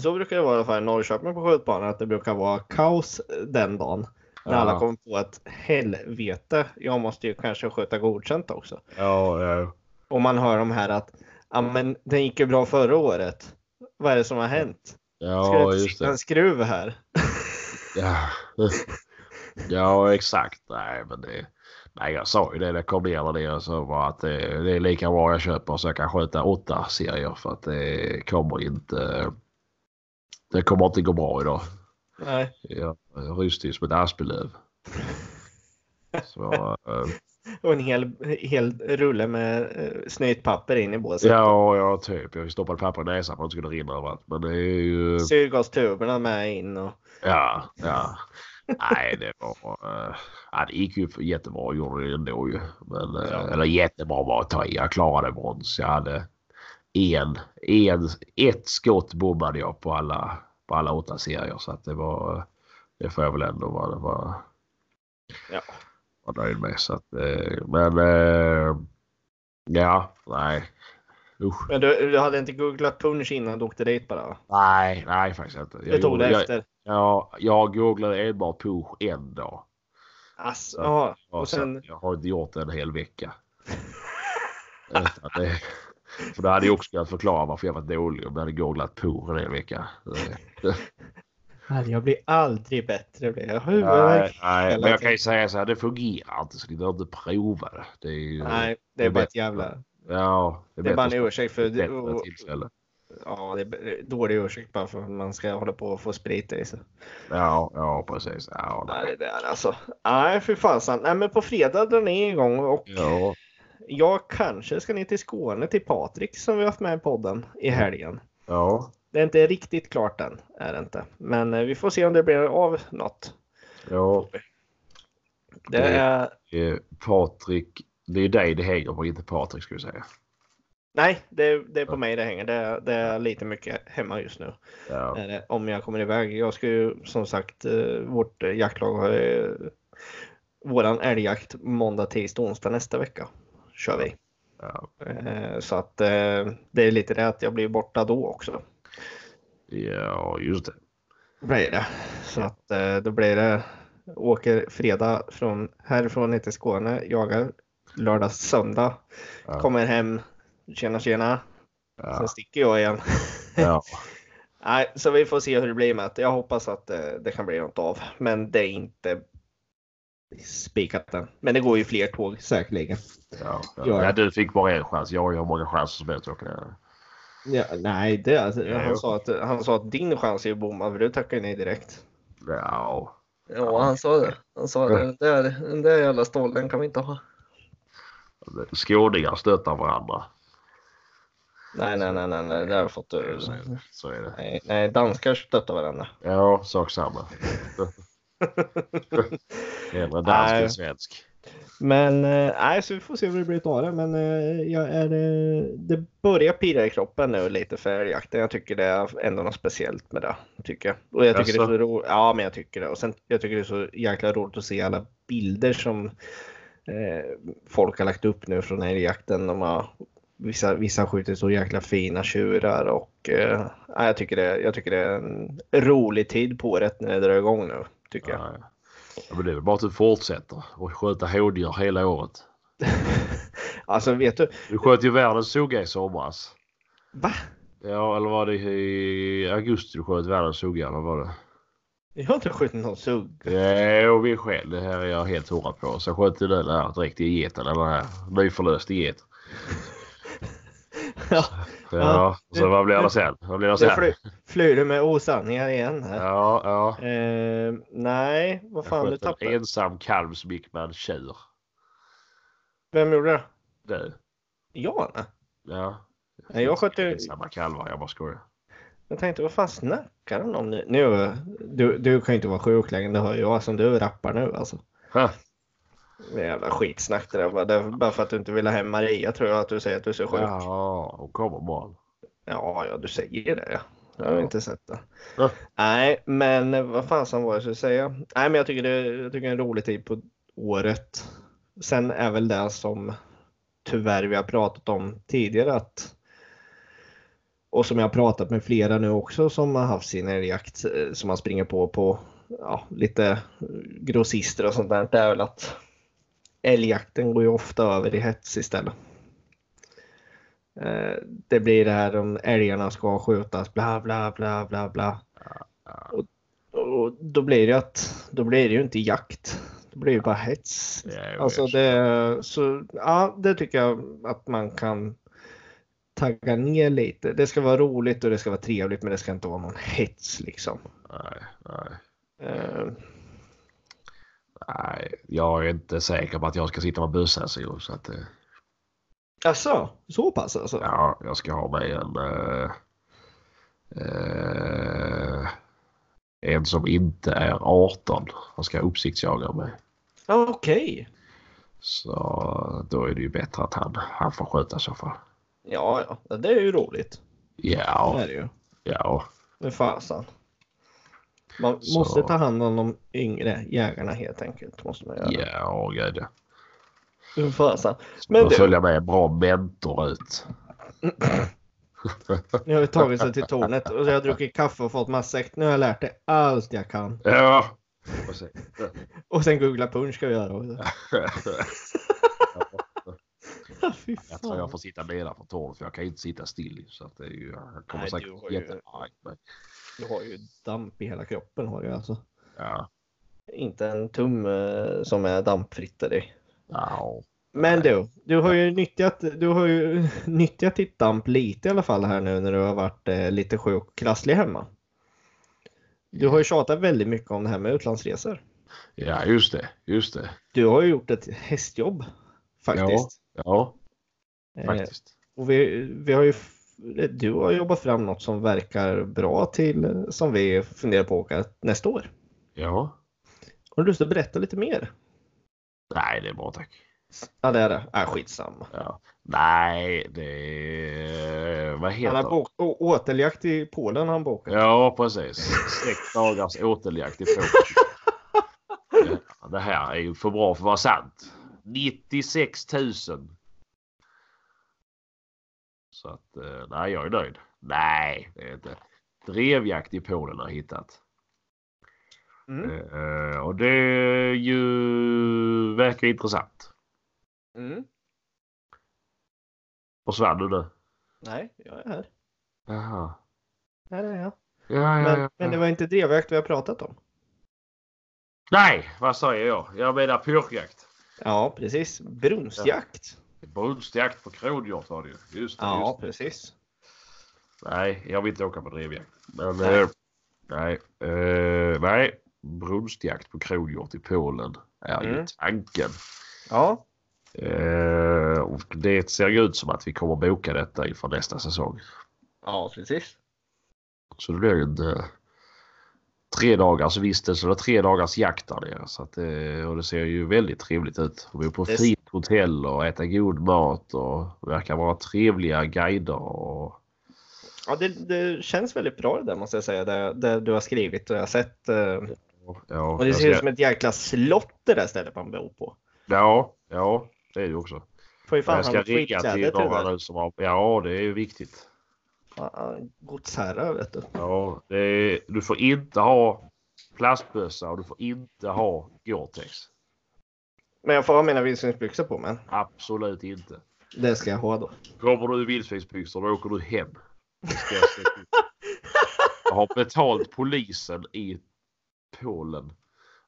Så brukar det vara i alla fall i Norrköping på skjutbanan att det brukar vara kaos den dagen. När Ja. alla kommer på att helvete, jag måste ju kanske sköta godkänt också. Ja, ja. Och man hör de här att ja men den gick ju bra förra året. Vad är det som har hänt? Ska det Ja, inte det. en skruv här? Ja. ja, exakt. Nej, men det... Nej, jag sa ju det när jag kom ner där nere så var att det, det är lika bra jag köper så jag kan sköta åtta serier för att det kommer inte... Det kommer inte gå bra idag. Nej. Jag ryste ju som ett asplöv. Så, eh, Och en hel, hel rulle med eh, snytpapper in i båset. ja, ja, typ. Jag stoppade papper i näsan för att det skulle rinna överallt. Men det är ju... Syrgastuberna med in och... Ja, ja. Nej, det var... Uh, ja, det gick ju jättebra gjorde det ändå ju. Men, eh, Ja. Eller jättebra var att ta i. Jag klarade brons. Jag hade en, en, ett skott bommade jag på alla, på alla åtta serier. Så att det var... Det får jag väl ändå vara, vara, Ja. Vara nöjd med. Så att, eh, men... eh, ja, nej. Usch. Men du, du hade inte googlat punch innan du åkte dit bara? Nej, nej faktiskt inte. Jag Det tog det efter? Ja, jag googlade enbart push en dag. Alltså, Så-. Och sen, Jag har inte gjort det en hel vecka. Det, för då hade jag också kunnat förklara varför jag var dålig om jag hade googlat på en hel vecka. Det- Nej, jag blir aldrig bättre. Blir jag. Nej, nej, men jag kan ju säga så här, det fungerar inte så ni behöver inte prova det. Det är Nej, det är är bara ett bättre. jävla... ja, Det är bara en ursäkt för... bättre. Ja, det är dålig ursäkt bara för att man ska hålla på och få sprit i sig. Ja, ja precis. Ja, Nej, det där alltså. Nej, för fasen. Nej, men på fredag drar ni igång och ja, jag kanske ska ner till Skåne till Patrik som vi har haft med i podden i helgen. ja, Det är inte riktigt klart än, är det inte. Men eh, vi får se om det blir av något. ja. Det är... Patrik, det är dig det hänger på, inte Patrik ska vi säga. Nej, det är, det är på mig det hänger. Det är, det är lite mycket hemma just nu. Ja, om jag kommer iväg. Jag ska ju som sagt, eh, vårt eh, jaktlag har våran älgjakt måndag, tisdag, onsdag nästa vecka. Kör vi. ja, Så att det är lite det att jag blir borta då också. Ja, just det. Blir det. Så att eh, då blir det åker fredag från härifrån ner till Skåne, jagar lördag, söndag, Ja, kommer hem, tjena tjena, ja, sen sticker jag igen. ja. Nej, så vi får se hur det blir med det. Jag hoppas att eh, det kan bli något av, men det är inte spikat än. Men det går ju fler tåg säkerligen. Ja, ja. Ja. du fick bara en chans. Jag har många chanser som helst. Jag kan... Ja, nej, det, alltså, Ja, han, sa att, han sa att din chans är ju bommad, för du tackar nej direkt. Ja, Ja, han sa det. Han sa det. Den där, den där jävla stollen kan vi inte ha. skåningar stöttar varandra. Nej, nej, nej, nej, nej. det har jag fått. Så är det. Så är det. Nej, nej, danskar stöttar varandra. Ja, sak samma. Hellre dansk Nej. än svensk. Men eh, nej, så vi får se hur det blir av det. Men eh, jag är, eh, det börjar pirra i kroppen nu lite för älgjakten. Jag tycker det är ändå något speciellt med det. Tycker jag. Och jag tycker det är så roligt. Ja, men jag tycker det. Och sen jag tycker det är så jäkla roligt att se alla bilder som eh, folk har lagt upp nu från älgjakten. De har, vissa, vissa skjuter så jäkla fina tjurar och eh, ja, jag, tycker det, jag tycker det är en rolig tid på året när det drar igång nu. Tycker jag. Ja, ja. Ja, men det är väl bara att du fortsätter och skjuta hårdjur hela året. Alltså vet du, Du sköt ju världens sugga i somras. va? Ja, eller var det i augusti du sköt världens sugga eller var det? Jag har inte skjutit någon sugg. Jo, vi skäll. Det här är jag helt hundra på. Så sköt du den där direkt i geten eller den här nyförlöst i get. Ja, Ja, Ja, så vad blir det sen? Vad blir det sen? fly, flyr du med osanningar igen här. Ja, ja. Eh, nej, vad fan du sköt en tappade. ensam kalvsmick med en tjur. Vem gjorde det? Du. Jag? nej. Ja. Nej, jag sköt ju- Ensamma kalvar, jag bara skojar. Jag tänkte, vad fan snackar han om nu? nu du, du kan ju inte vara sjuk längre, det hör jag som du rappar nu alltså. Ha. Det jävla skitsnack det där. Bara, det bara för att du inte vill ha hem Maria tror jag att du säger att du är så sjuk. Ja, Ja, hon kommer imorgon. ja, du säger det ja. Jag har Ja. inte sett det. Ja. Nej, men vad fan var jag skulle säga? Nej, men jag tycker det, jag tycker det är en rolig tid på året. Sen är väl det som tyvärr vi har pratat om tidigare att och som jag har pratat med flera nu också som har haft sin älgjakt eh, som man springer på på ja, lite grossister och sånt där. Det är väl att älgjakten går ju ofta över i hets istället. Eh, Det blir det här om älgarna ska skjutas bla bla bla bla bla. Och, och då blir det att då blir det ju inte jakt. Det blir ju bara hets. Alltså det, så, ja, det tycker jag att man kan tagga ner lite. Det ska vara roligt och det ska vara trevligt men det ska inte vara någon hets liksom. Nej, nej. Eh, Nej, jag är inte säker på att jag ska sitta med bössa så att eh, Alltså, så pass alltså? ja, jag ska ha med en eh, eh, en som inte är 18. Han ska uppsiktsjaga. Ja, Okej. Så då är det ju bättre att han, han får sköta i så fall. Ja, ja, det är ju roligt. Det Ja, är det ju. ja, Med fasan. Man Så- måste ta hand om de yngre jägarna helt enkelt. Måste man göra. ja, gud ja. Men du, följer med bra mentor ut. nu har vi tagit sig till tornet och jag har druckit kaffe och fått matsäck. Nu har jag lärt dig allt jag kan. Ja. Och sen googla punch ska vi göra också. Fy Jag tror jag får sitta nedanför tornet för jag kan inte sitta still. Så att det är ju, jag kommer Nej, säkert ju- jättearg. Men, Du har ju damp i hela kroppen har du alltså. ja, Inte en tum eh, som är dampfritt i dig. ja, Men du, du har ju nyttjat, du har ju nyttjat ditt damp lite i alla fall här nu när du har varit eh, lite sjuk och krasslig hemma. Du har ju tjatat väldigt mycket om det här med utlandsresor. ja, just det, just det. Du har ju gjort ett hästjobb faktiskt. Ja, Eh, faktiskt. och vi, vi har ju, du har jobbat fram något som verkar bra till som vi funderar på att åka nästa år. Ja. Har du lust att berätta lite mer? Nej, det är bra tack. Ja det är det. Äh, skitsamma. Ja. Nej, det är... Vad Han heter har det? bok- å- återjakt i Polen har han bokat. Ja, precis. Sex dagars åteljakt i Polen. Det här är ju för bra för att vara sant. 96 000. Så att, eh, nej, jag är nöjd. Nej, det är inte. Drevjakt i Polen har hittat. Mm. Eh, och det är ju verkar intressant. Mm. Försvann du nu? Nej, jag är här. Jaha. Här är jag. Ja, ja, Men, ja. men det var inte drevjakt vi har pratat om. Nej, vad säger jag? Jag menar pyrschjakt. Ja, precis. Brunstjakt. Brunstjakt på kronhjort var det ju. Just det. Ja, just det. precis. Nej, jag vill inte åka på drevjakt. Men Nej. eh, nej, eh, nej. Brunstjakt på kronhjort i Polen är ju Mm. tanken. Ja, Eh, och det ser ju ut som att vi kommer boka detta inför nästa säsong. ja precis. Så det blir en eh, tre dagars vistelse eller tre dagars jakt där nere. Så att, eh, och det ser ju väldigt trevligt ut. Vi är på fint hotell och äta god mat och verkar vara trevliga guider. Och, Ja, det, det känns väldigt bra det där måste jag säga. Det, det du har skrivit och jag har sett. eh, ja, Och det ser ut som ett jäkla slott det där stället man bor på. ja, ja, det är det ju också. Får ju fan jag ska ringa till några nu som har... Ja, det är ju viktigt. Godsherrar vet du. Ja, det är, du får inte ha plastbössa och du får inte ha Gore-Tex. Men jag får ha mina vildsvinsbyxor på mig. Absolut inte. Det ska jag ha då. Kommer du i vildsvinsbyxor då åker du hem. Jag, jag har betalt polisen i Polen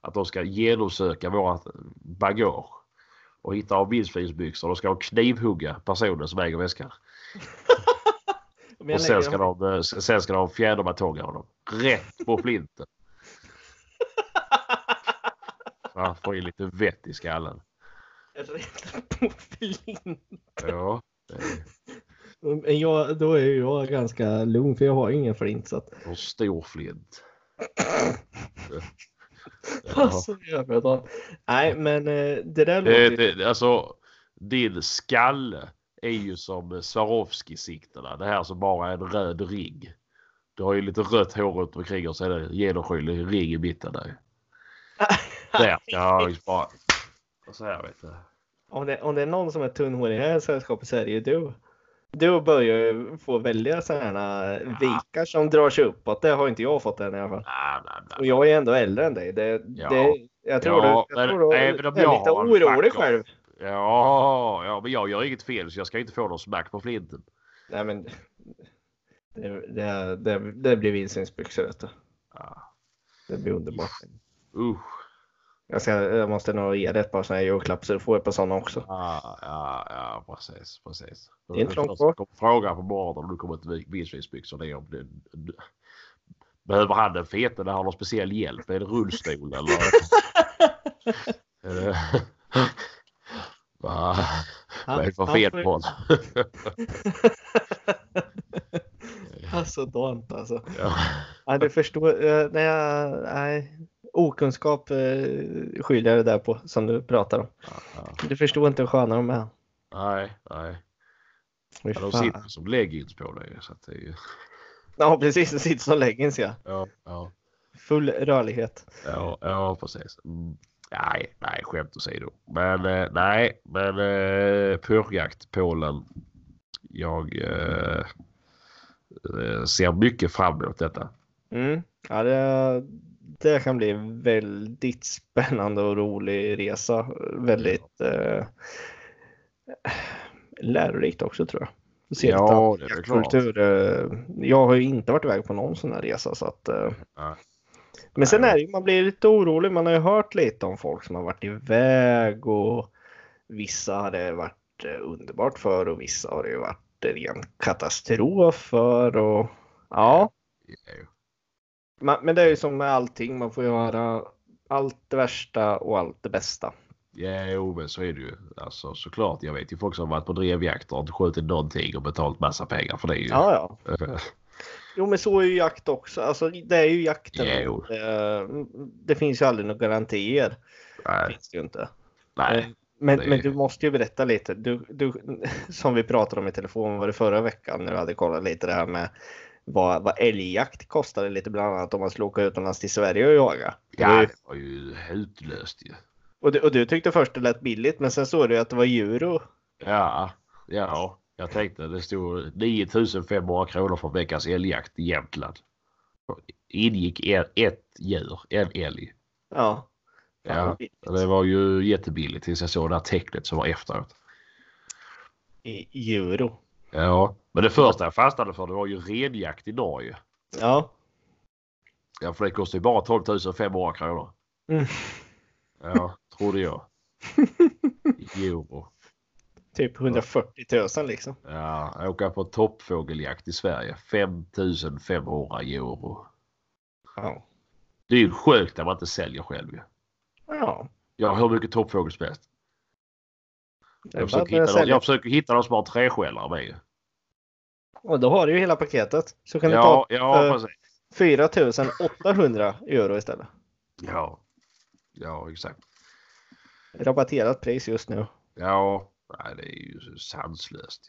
att de ska genomsöka våra bagage och hitta av vildsvinsbyxor. De ska knivhugga personen som äger väskan. Och sen lägger ska de, eh, sen ska de fjäderbatånga honom. Rätt på flinten. Han får in lite vett i skallen. rätt på flint. Ja. det är Men jag, då är ju jag ganska lugn för jag har ingen flint. Så att, En stor flint. Ja. alltså. Nej, men eh, det där Det, låter ju... det, alltså, din skalle är ju som Swarovski-siktena. Det här som bara är en röd ring. Du har ju lite rött hår runt omkring och så är det genomskinlig ring i mitten där. Kan jag ju bara... Så här vet du. om, det, om det är någon som är tunnhårig i det här sällskapet så är det ju du. Du börjar ju få välja sådana vikar som drar sig uppåt. Det har inte jag fått än i alla fall. Nej, nej, nej. Och jag är ändå äldre än dig. Det, Ja. det, jag tror Ja, du, jag men tror du även om är jag lite har orolig själv. Ja, ja, men jag gör inget fel så jag ska inte få någon smack på flinten. Nej men det, det, det, det blir vildsvinsbyxor vet du. Ja. Det blir underbart. Usch. Jag, ska, jag måste nog ge dig ett par sådana här julklappar så du får ett par sådana också. Ja, ja, ja, precis, precis. Det är inte långt kvar. fråga på morgonen om du kommer till vildsvinsbyxor det är om det, det- Behöver han den fete eller har någon speciell hjälp? Är det rullstol eller? Va? Vad är det för fel på honom? Alltså dant alltså. Ja. Ja, du förstår. eh, Nej, jag- nej, okunskap eh, skyller det där på som du pratar om. Ja, Du förstår inte hur sköna de är. Nej, nej. Ja, de sitter som leggings på dig. Så att det är ju... Ja precis, de sitter som leggings ja. Ja, ja. Full rörlighet. Ja, ja precis. Mm. Nej, nej, skämt åsido. Men eh, nej, men eh, purjakt Polen. Jag eh, eh, ser mycket fram emot detta. Mm. Ja, det, det kan bli väldigt spännande och rolig resa. Väldigt eh, lärorikt också tror jag. Se Ja, det är jaktkultur. Eh, Jag har ju inte varit iväg på någon sån här resa så att eh, Nej. Men sen är det ju, man blir lite orolig. Man har ju hört lite om folk som har varit iväg och vissa har det varit eh, underbart för och vissa har det ju varit ren katastrof för och ja. Ja, men det är ju som med allting, man får ju höra allt det värsta och allt det bästa. Ja, jo, men så är det ju. Alltså såklart. Jag vet ju folk som varit på drevjakt och inte skjutit någonting och betalt massa pengar för det. Ju. Ja, ja. Jo, men så är ju jakt också. Alltså, det är ju jakten. Jo. Det, det finns ju aldrig några garantier. Det nej, finns det ju inte. nej. Men, Det- men du måste ju berätta lite. Du, du, som vi pratade om i telefon var det förra veckan när du hade kollat lite det här med vad, vad älgjakt kostade lite bland annat om man skulle åka utomlands till Sverige och jaga. Ja, det var ju utlöst ju. Och du, och du tyckte först det lät billigt men sen såg du att det var euro. Ja, ja. Jag tänkte det stod 9500 kronor för veckans älgjakt i Jämtland. Ingick ett djur, en älg. Ja. Ja, det var ju jättebilligt tills jag såg det här tecknet som var efteråt. I euro. Ja, men det första jag fastnade för det var ju renjakt i Norge. Ja. Ja, för det kostar ju bara 12 500 kronor. Mm. Ja, trodde jag. I euro. Typ 140 000 liksom. Ja, åka på toppfågeljakt i Sverige. 5 500 euro. Ja. Det är ju sjukt när man inte säljer själv ju. Ja. Jag har hur mycket toppfågel som helst. Att försöker, hitta någon, jag försöker hitta någon som har träskällare med ju. Och då har du ju hela paketet. Så kan du Ja, ta ja, eh, precis. 4 800 euro istället. Ja, ja exakt. Rabatterat pris just nu. Ja, det är ju sanslöst.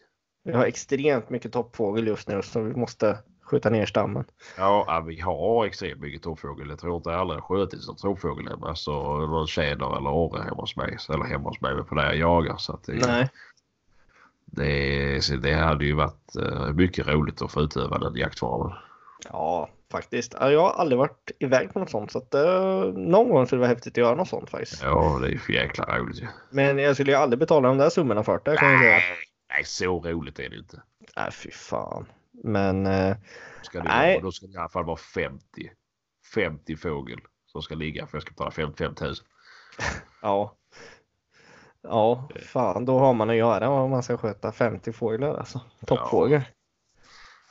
Vi har extremt mycket toppfågel just nu så vi måste skjuta ner stammen. Ja, vi har extremt mycket toppfågel. Jag tror inte aldrig har skjutit en toppfågel hemma. Så någon tjäder eller orre hemma hos mig. Eller hemma hos mig men på där jag jagar. Så att det, Nej. Det, det hade ju varit eh, mycket roligt att få utöva den jaktformen. Ja, faktiskt. Ja, Jag har aldrig varit iväg på något sånt så att uh, någon gång skulle det vara häftigt att göra något sånt faktiskt. Ja, det är ju för jäkla roligt ju. Men jag skulle ju aldrig betala de där summorna för det kan jag säga. Nej, nej, så roligt är det inte. Nej, fy fan. Men eh, Ska det Nej. vara, då ska det i alla fall vara 50. 50 fågel som ska ligga för jag ska betala 55 000. ja. Ja, fan då har man att göra om man ska sköta 50 fåglar alltså. Toppfågel.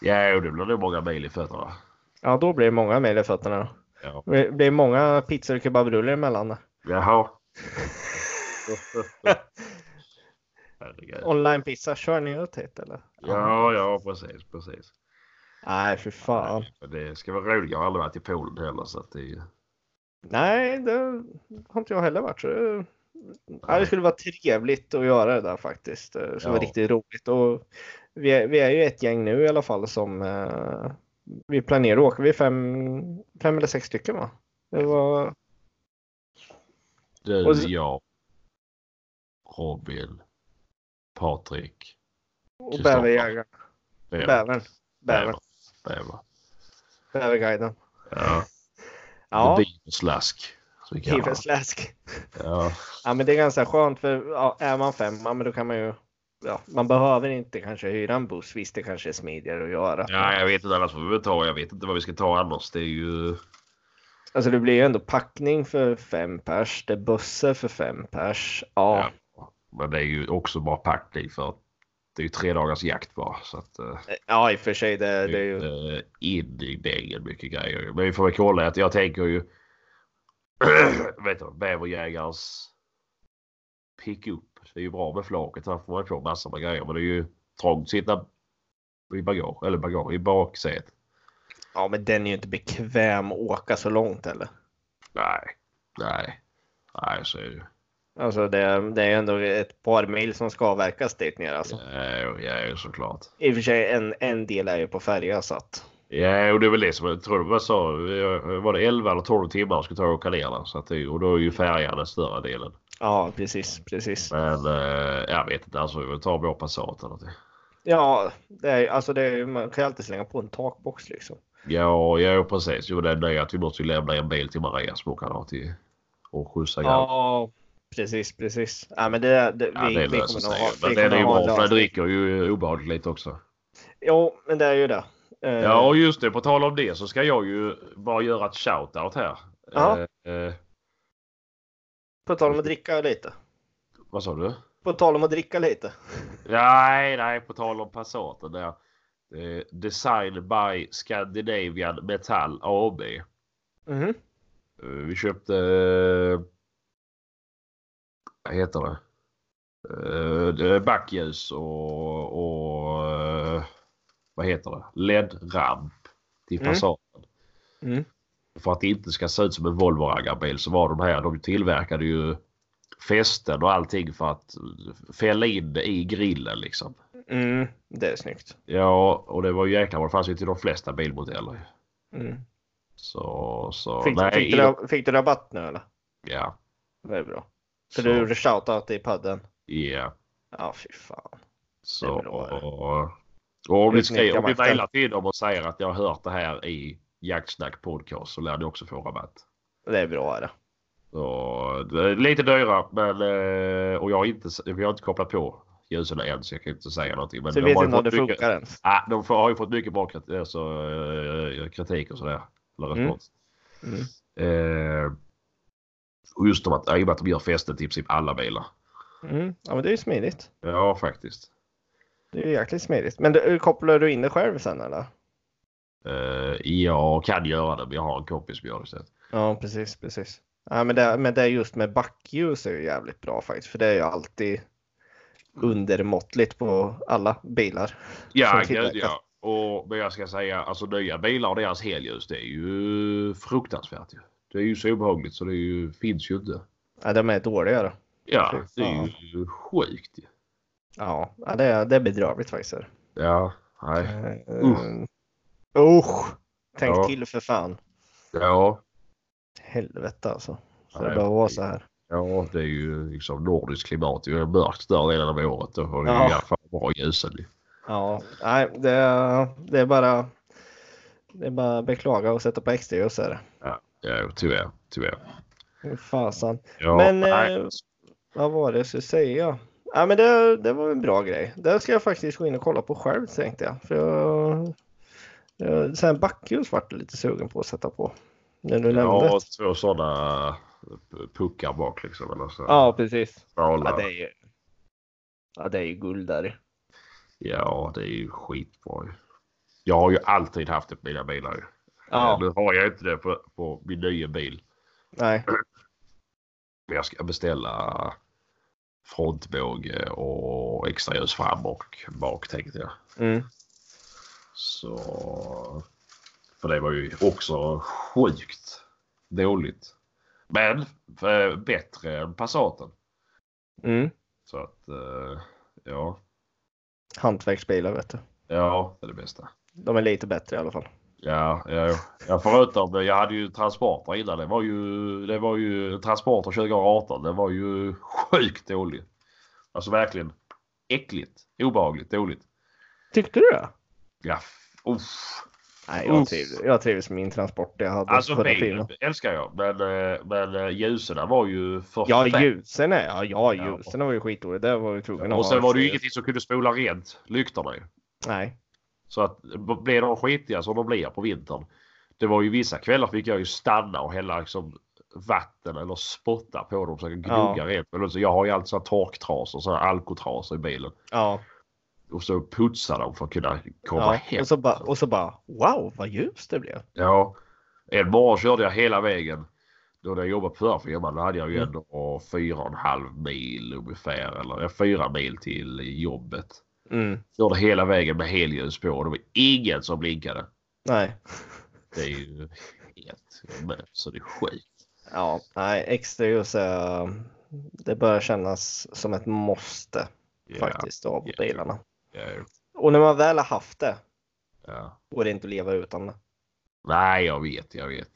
Ja, och det blir nog många mil i fötterna. Ja, då blir det många mejl i fötterna då. Ja. Det blir många pizzor och kebabrullar emellan. Jaha. Herregud. Online pizza, kör ni ut hit eller? Ja, ja, precis, precis. Nej, för fan. Det ska vara roligt. Jag har aldrig varit i Polen heller så att det. Nej, det har inte jag heller varit. Så det, ja, det skulle vara trevligt att göra det där faktiskt. Det skulle vara Ja. riktigt roligt. Och vi, är, vi är ju ett gäng nu i alla fall som eh, vi planerar att åka. Vi är fem, fem eller sex stycken va? Det var, Du, Och jag, Robin, Patrik, och bäverjägaren. Bäver. Bävern. Bävern. Bäver. Bäverguiden. Ja. Ja, Biverslask. Hiversläsk. Ja. Ja, men det är ganska skönt för ja, är man femma, men då kan man ju Ja, man behöver inte kanske hyra en buss. Visst, det kanske är smidigare att göra. ja, jag vet inte annars får vi ta. Jag vet inte vad vi ska ta annars. Det är ju... Alltså det blir ju ändå packning för fem pers. Det är bussar för fem pers. Ja, Ja. Men det är ju också bara packning för att det är ju tre dagars jakt bara. Så att, eh, ja i och för sig. Det, det är ju... ju... In i dängen mycket grejer. Men vi får väl kolla att jag tänker ju... vet du, bäverjägares pick-up. Det är ju bra med flaket. Här får man få massor med grejer. Men det är ju trångt sitta i bagage, eller bagage, i baksätet. Ja, men den är ju inte bekväm att åka så långt eller. Nej, nej, nej så är det ju. Alltså det, det är ju ändå ett par mil som ska avverkas dit ner alltså. Ja, ja, såklart. I och för sig en, en del är ju på färja så att. Ja, och det är väl det som jag tror vad sa Var det 11 eller 12 timmar skulle ta och åka ner. Så att det, och då är ju färjan den större delen. Ja, precis, precis. Men eh, jag vet inte, alltså vi får ta vår Passat eller någonting. Ja, det är, alltså det är, man kan ju alltid slänga på en takbox liksom. Ja, ja precis. Jo, det är att vi måste ju lämna en bil till Maria som hon kan ha till och skjutsa ja, precis, precis. Ja, men det, det, ja, vi, det vi kommer nog ha, Men den är ju bra för den dricker ju obehagligt lite också. Jo, men det är ju det. Eh, Ja, och just det. På tal om det så ska jag ju bara göra ett shout-out här. Ja. Eh, eh, På tal om att dricka lite. vad sa du? På tal om att dricka lite. Nej, nej, på tal om Passaten där. Eh, Design by Scandinavian Metall AB. Mhm. Eh, vi köpte... Eh, vad heter det? Eh, backljus och, och eh, vad heter det? LED-ramp till Mm. Passaten. Mm. För att det inte ska se ut som en Volvo raggarbil så var de här, de tillverkade ju fästen och allting för att fälla in det i grillen liksom. Mm, det är snyggt. Ja, och det var ju jäkla bra. Det fanns ju till de flesta bilmodeller. Mm. Så, så Fick, nej. fick, du, fick du rabatt nu eller? Ja, Det är bra. Så, Så. du gjorde shoutout i podden? ja. Ja, fy fan. Så. Och, om Utnyttja skriver, om makten. mejlar till dem och säger att jag har hört det här i Jaktsnack podcast så lär ni också få rabatt. Det är bra det. Så, det är lite dyra men eh, och jag har inte, vi har inte kopplat på ljusen än så jag kan inte säga någonting. Men Så de vet inte om fått det mycket- funkar ens. Ja, de får, har ju fått mycket bra krit- alltså, eh, kritik och sådär. Eller Mm. respons. Mm. Eh, och just om att, i och med att de gör fästen till i alla bilar. Mm. Ja, men det är ju smidigt. Ja, faktiskt. Det är ju jäkligt smidigt. Men du, kopplar du in det själv sen eller? Eh, jag kan göra det, men jag har en kompis som gör det istället. Ja, precis, precis. Ja, men det, men det är just med backljus är ju jävligt bra faktiskt. För det är ju alltid undermåttligt på alla bilar. Ja, gud ja. Och, men jag ska säga, alltså nya bilar och deras helljus, det är ju fruktansvärt ju. Det är ju så obehagligt så det är ju, finns ju inte. Ja, de är dåliga då. Ja, det är ju sjukt ju. Ja, det, är, det är bedrövligt faktiskt. Ja, nej. Uh, Usch! Tänk Ja. till för fan. Ja, Helvete alltså. Så Ja, det behöver vara så här. ja, det är ju liksom nordiskt klimat. Det är mörkt större delen av året. Då vi Ja. i alla fall bra ljusen ju. Ja, nej, det, är- det är bara. Det är bara beklaga och sätta på extra ljus är det. Ja, ja tyvärr. Tyvärr. Fasan. Ja, Men nej. eh, vad var det jag skulle säga? Ja men det, det var en bra grej. Det ska jag faktiskt gå in och kolla på själv tänkte jag. För jag, jag sen backhjul vart lite sugen på att sätta på. När du nämnde. Ja, två sådana puckar bak liksom. Eller så. Ja, precis. Ja, det är ju, ja, det är ju guld där. Ja, det är ju skitbra. Jag har ju alltid haft det på mina bilar. Ja, Nu har jag inte det på, på min nya bil. nej. Men jag ska beställa frontbåge och extra ljus fram och bak tänkte jag. Mm. Så... För det var ju också sjukt dåligt. Men eh, bättre än Passaten. Mm. Så att eh, ja, Hantverksbilar vet du. ja det är det bästa. De är lite bättre i alla fall. Ja, ja, ja förutom jag hade ju transporter innan. Det var ju, det var ju transporter 2018. Det var ju sjukt dåligt. Alltså verkligen äckligt, obehagligt, dåligt. Tyckte du det? Ja, uff. Nej, jag Uff. trivdes, jag trivdes med min transport jag hade. Alltså bilen älskar jag. Men, eh, men eh, ljusen var ju för Ja, ljusen är, ja, ja, Ja. ljusen var ju skitdåliga. Det var ju tvungen att Och sen var det ju ingenting som kunde spola rent lyktorna ju. Nej. Så att blev de skitiga som de blir på vintern. Det var ju vissa kvällar fick jag ju stanna och hälla liksom vatten eller spotta på dem så jag kan Ja. gnugga rent. Men så jag har ju alltid sådana torktrasor, sådana alkotrasor i bilen. Ja. Och så putsa dem för att kunna komma ja. hem. Och, så bara, och så bara wow vad ljust det blev. Ja. En morgon körde jag hela vägen. Då när jag jobbade på förfirman då hade jag ju Mm. ändå fyra och en halv mil ungefär. Eller fyra mil till jobbet. Mm. Körde hela vägen med helljus på och det var ingen som blinkade. Nej. Det är ju helt med, så det är skit. Ja, nej, extra ljus är, det börjar kännas som ett måste Ja, faktiskt av ja. bilarna. Ja, Och när man väl har haft det ja. går det inte att leva utan det. Nej, jag vet, jag vet.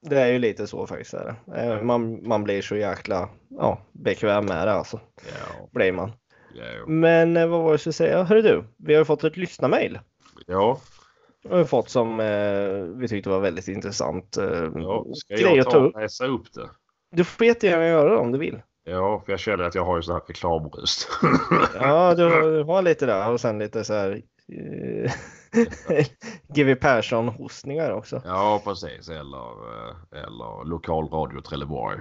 Det är ju lite så faktiskt. Är det. Eh, Man, man blir så jäkla ja, bekväm med det alltså. Blir man. Men eh, vad var det jag skulle säga? Hörru du, vi har ju fått ett lyssnarmail. ja. Det har vi fått som eh, vi tyckte var väldigt intressant. Eh, ja. Ska grej jag att ta upp. och läsa upp det? Du får jättegärna göra det om du vill. Ja, för jag känner att jag har ju sån här reklamröst. Ja, du, har- du har lite där och sen lite så här eh, GW Persson-hostningar också. Ja, precis. Eller, eh, eller lokalradio Trelleborg.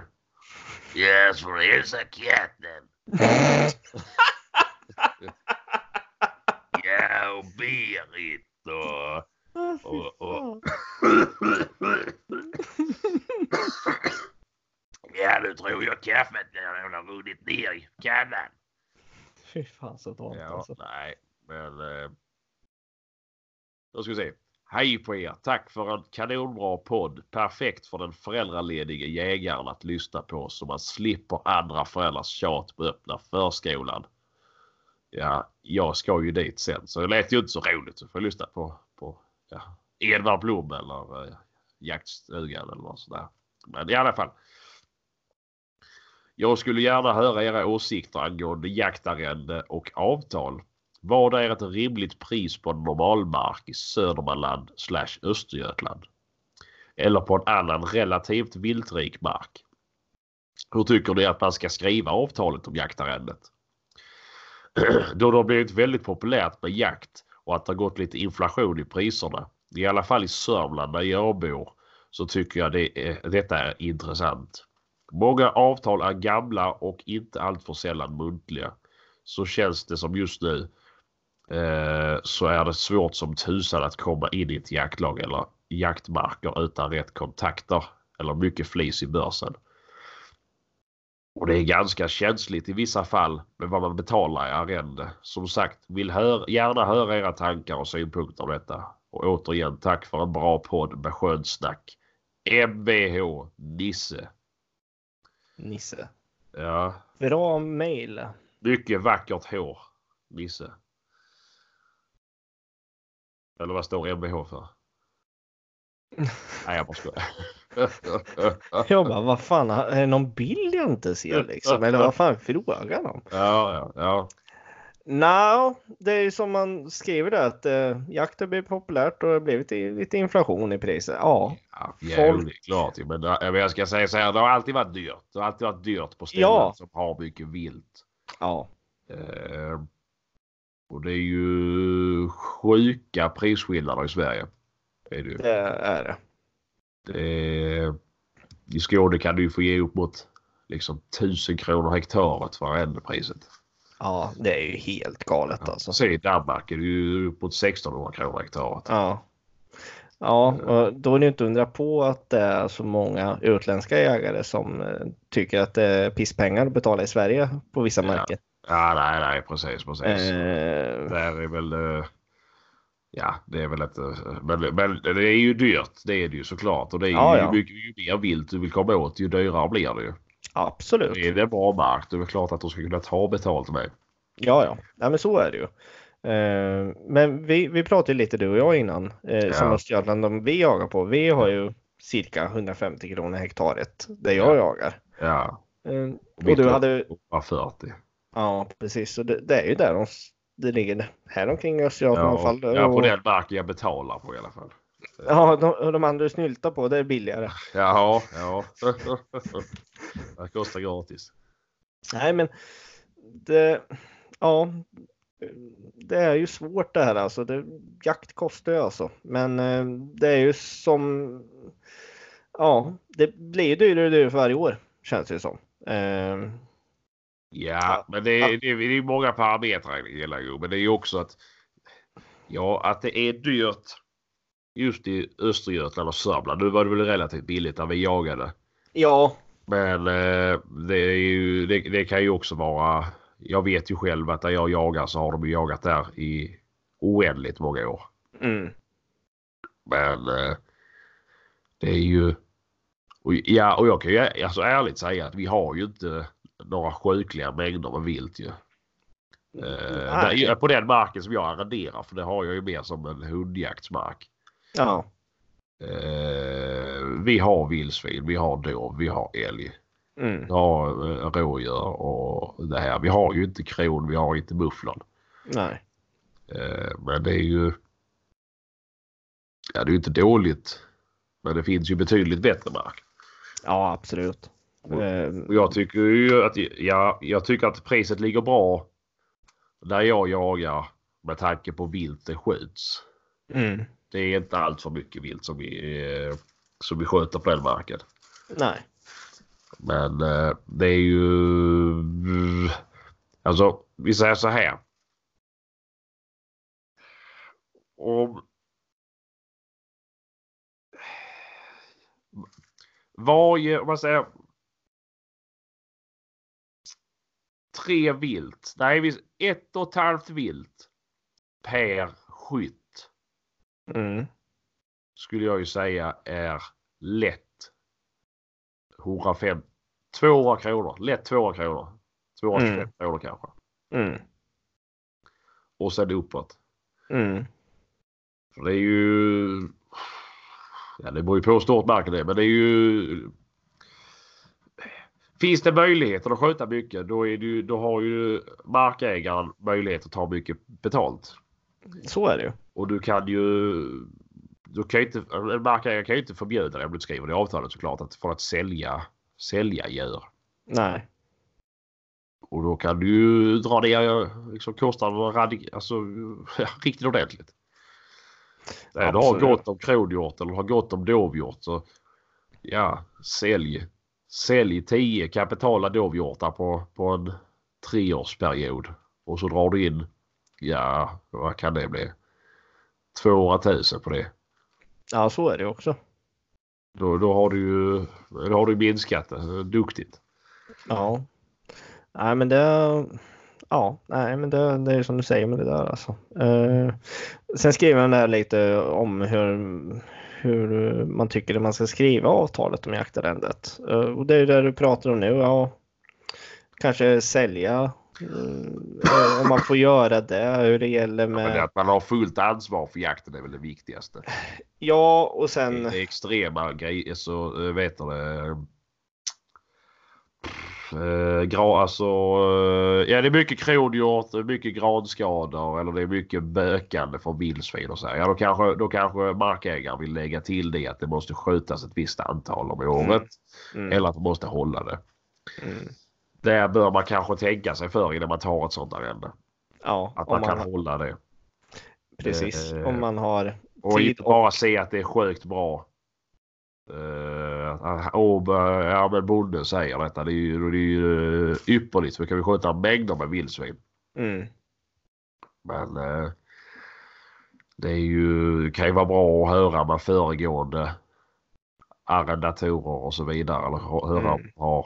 Yes, for hälsa katten. ja, och Berit och... och, och. ja, nu tror jag kaffet där har runnit ner i kannan. Fy fan så dåligt Ja, alltså. nej, men... Eh, då ska vi se. Hej på er! Tack för en kanonbra podd. Perfekt för den föräldraledige jägaren att lyssna på så man slipper andra föräldrars tjat på öppna förskolan. Ja, jag ska ju dit sen så det lät ju inte så roligt. Så får jag lyssna på, på ja, Edvard Blom eller eh, Jaktstugan eller något sådär. Men i alla fall. Jag skulle gärna höra era åsikter angående jaktarrende och avtal. Vad är ett rimligt pris på en normalmark i Södermanland slash Östergötland? Eller på en annan relativt viltrik mark? Hur tycker ni att man ska skriva avtalet om jaktarrendet? Då det har blivit väldigt populärt med jakt och att det har gått lite inflation i priserna, i alla fall i Sörmland där jag bor, så tycker jag det är, detta är intressant. Många avtal är gamla och inte alltför sällan muntliga. Så känns det som just nu eh, så är det svårt som tusan att komma in i ett jaktlag eller jaktmarker utan rätt kontakter eller mycket flis i börsen. Och det är ganska känsligt i vissa fall med vad man betalar i arrende. Som sagt, vill hör, gärna höra era tankar och synpunkter om detta. Och återigen tack för en bra podd med skönt snack. MBH Nisse. Nisse. Ja, Bra mail. mycket vackert hår. Nisse. Eller vad står MBH för? Nej, jag bara skojar. Jag bara, vad fan, är det någon bild jag inte ser liksom? Eller vad fan är frågan om? Ja, ja, ja. Nå, det är ju som man skriver där att eh, jakten blir populärt och det har blivit lite inflation i priset. Ja, Ja, Folk- är klart. Men men jag ska säga så här, det har alltid varit dyrt. Det har alltid varit dyrt på ställen Ja. som har mycket vilt. ja. Eh, och det är ju sjuka prisskillnader i Sverige. Är det, ju. Det är det. Är, I Skåne kan du ju få ge upp mot liksom 1000 kronor hektaret för arrendepriset. Ja, det är ju helt galet alltså. Sen i Danmark är det ju upp mot 1600 kronor hektaret. Ja. Ja, och då är det inte undra på att det är så många utländska jägare som eh, tycker att det är pisspengar att betala i Sverige på vissa Ja. marker. Ja, nej, nej, precis, precis. Eh, Där är väl... eh, Ja, det är väl ett... Men, men det är ju dyrt. Det är det ju såklart. Och det är ju, Ja, ja. Ju, ju mer vilt du vill komma åt ju dyrare blir det ju. absolut. Är det bra mark det är väl klart att de ska kunna ta betalt med. Ja, ja. ja men så är det ju. Eh, men vi, vi pratade lite du och jag innan, eh, som Ja. Östergötland, de vi jagar på. Vi har ju cirka 150 kronor hektaret där jag Ja. jagar. Ja. Eh, Och du hade, 40. ja precis, så det, det är ju där de, det ligger här omkring Östergötland i alla fall. Ja, på den marken jag betalar på i alla fall. Ja, de, de andra snyltar på, det är billigare. Jaha, ja. Det kostar gratis. Nej, men det, ja, det är ju svårt det här alltså. Det, jakt kostar ju alltså, men eh, det är ju som, ja, det blir dyrare och dyrare för varje år känns det som. Eh, Ja, men det är, det är, det är många parametrar i hela Men det är ju också att ja, att det är dyrt just i Östergötland och Sörmland. Nu var det väl relativt billigt när vi jagade. ja, Men eh, det, ju, det, det kan ju också vara. Jag vet ju själv att där jag jagar så har de ju jagat där i oändligt många år. mm, Men eh, det är ju. Och, ja, och jag kan ju alltså ärligt säga att vi har ju inte några sjukliga mängder med vilt ju. Eh, där, på den marken som jag arrenderar för det har jag ju mer som en hundjaktsmark. ja, Eh, vi har vildsvin, vi har dov, vi har älg, mm, vi har eh, rådjur och det här. Vi har ju inte kron, vi har inte mufflon. nej, Eh, men det är ju. Ja, det är ju inte dåligt. Men det finns ju betydligt bättre mark. ja absolut. Eh, Och jag tycker ju att, ja, jag tycker att priset ligger bra där jag jagar med tanke på vilt det skjuts. mm, Det är inte allt för mycket vilt som vi, eh, som vi sköter på den marken. nej, Men eh, det är ju... Alltså vi säger så här. Om... Varje, om man säger... Tre vilt. Nej, vi- ett och ett halvt vilt per skytt mm, skulle jag ju säga är lätt 105, 200 kronor. Lätt 200 kronor. 225 Mm. kronor kanske. mm, Och sen uppåt. mm, För det är ju... Ja, det beror ju på hur stort marken är men det är ju... Finns det möjligheter att skjuta mycket då, är det då har ju markägaren möjlighet att ta mycket betalt. så är det ju. Och du kan ju... Du kan ju inte, en markägare kan ju inte förbjuda dig om du inte skriver det i avtalet såklart att för att sälja, sälja djur. Nej, Och då kan du ju dra ner liksom, kostnaderna radik- alltså, riktigt ordentligt. Nej, du har gott om kronhjort eller har gott om dovhjort så ja, sälj. Sälj 10 kapitala dovhjortar på, på en treårsperiod. Och så drar du in, ja vad kan det bli? 200 000 på det. ja så är det också. Då, då har du ju då har du minskat det. Duktigt. Ja. Nej men det, ja, nej men det, det är som du säger med det där alltså. Eh, sen skriver han där lite om hur, hur man tycker att man ska skriva avtalet om jaktarrendet. Eh, och det är det du pratar om nu, ja. Kanske sälja, eh, om man får göra det, hur det gäller med, att man har fullt ansvar för jakten är väl det viktigaste. ja och sen, Det extrema grejer så vet du Äh, gra, alltså, äh, ja det är mycket kronhjort, det är mycket granskador eller det är mycket bökande från vildsvin och så. här. Ja då kanske, då kanske markägaren vill lägga till det att det måste skjutas ett visst antal om året. mm, Eller att man måste hålla det. mm, där bör man kanske tänka sig för innan man tar ett sånt arrende. Ja, Att om man kan man, hålla det. precis. eh, Om man har Och Tid inte bara se att det är sjukt bra. Uh, och, ja men bonden säger detta. Det är ju, det är ju eh, ypperligt då kan vi sköta mängder med vildsvin. mm, Men eh, det är ju, kan ju vara bra att höra med föregående arrendatorer och så vidare. Eller hö- höra Mm. har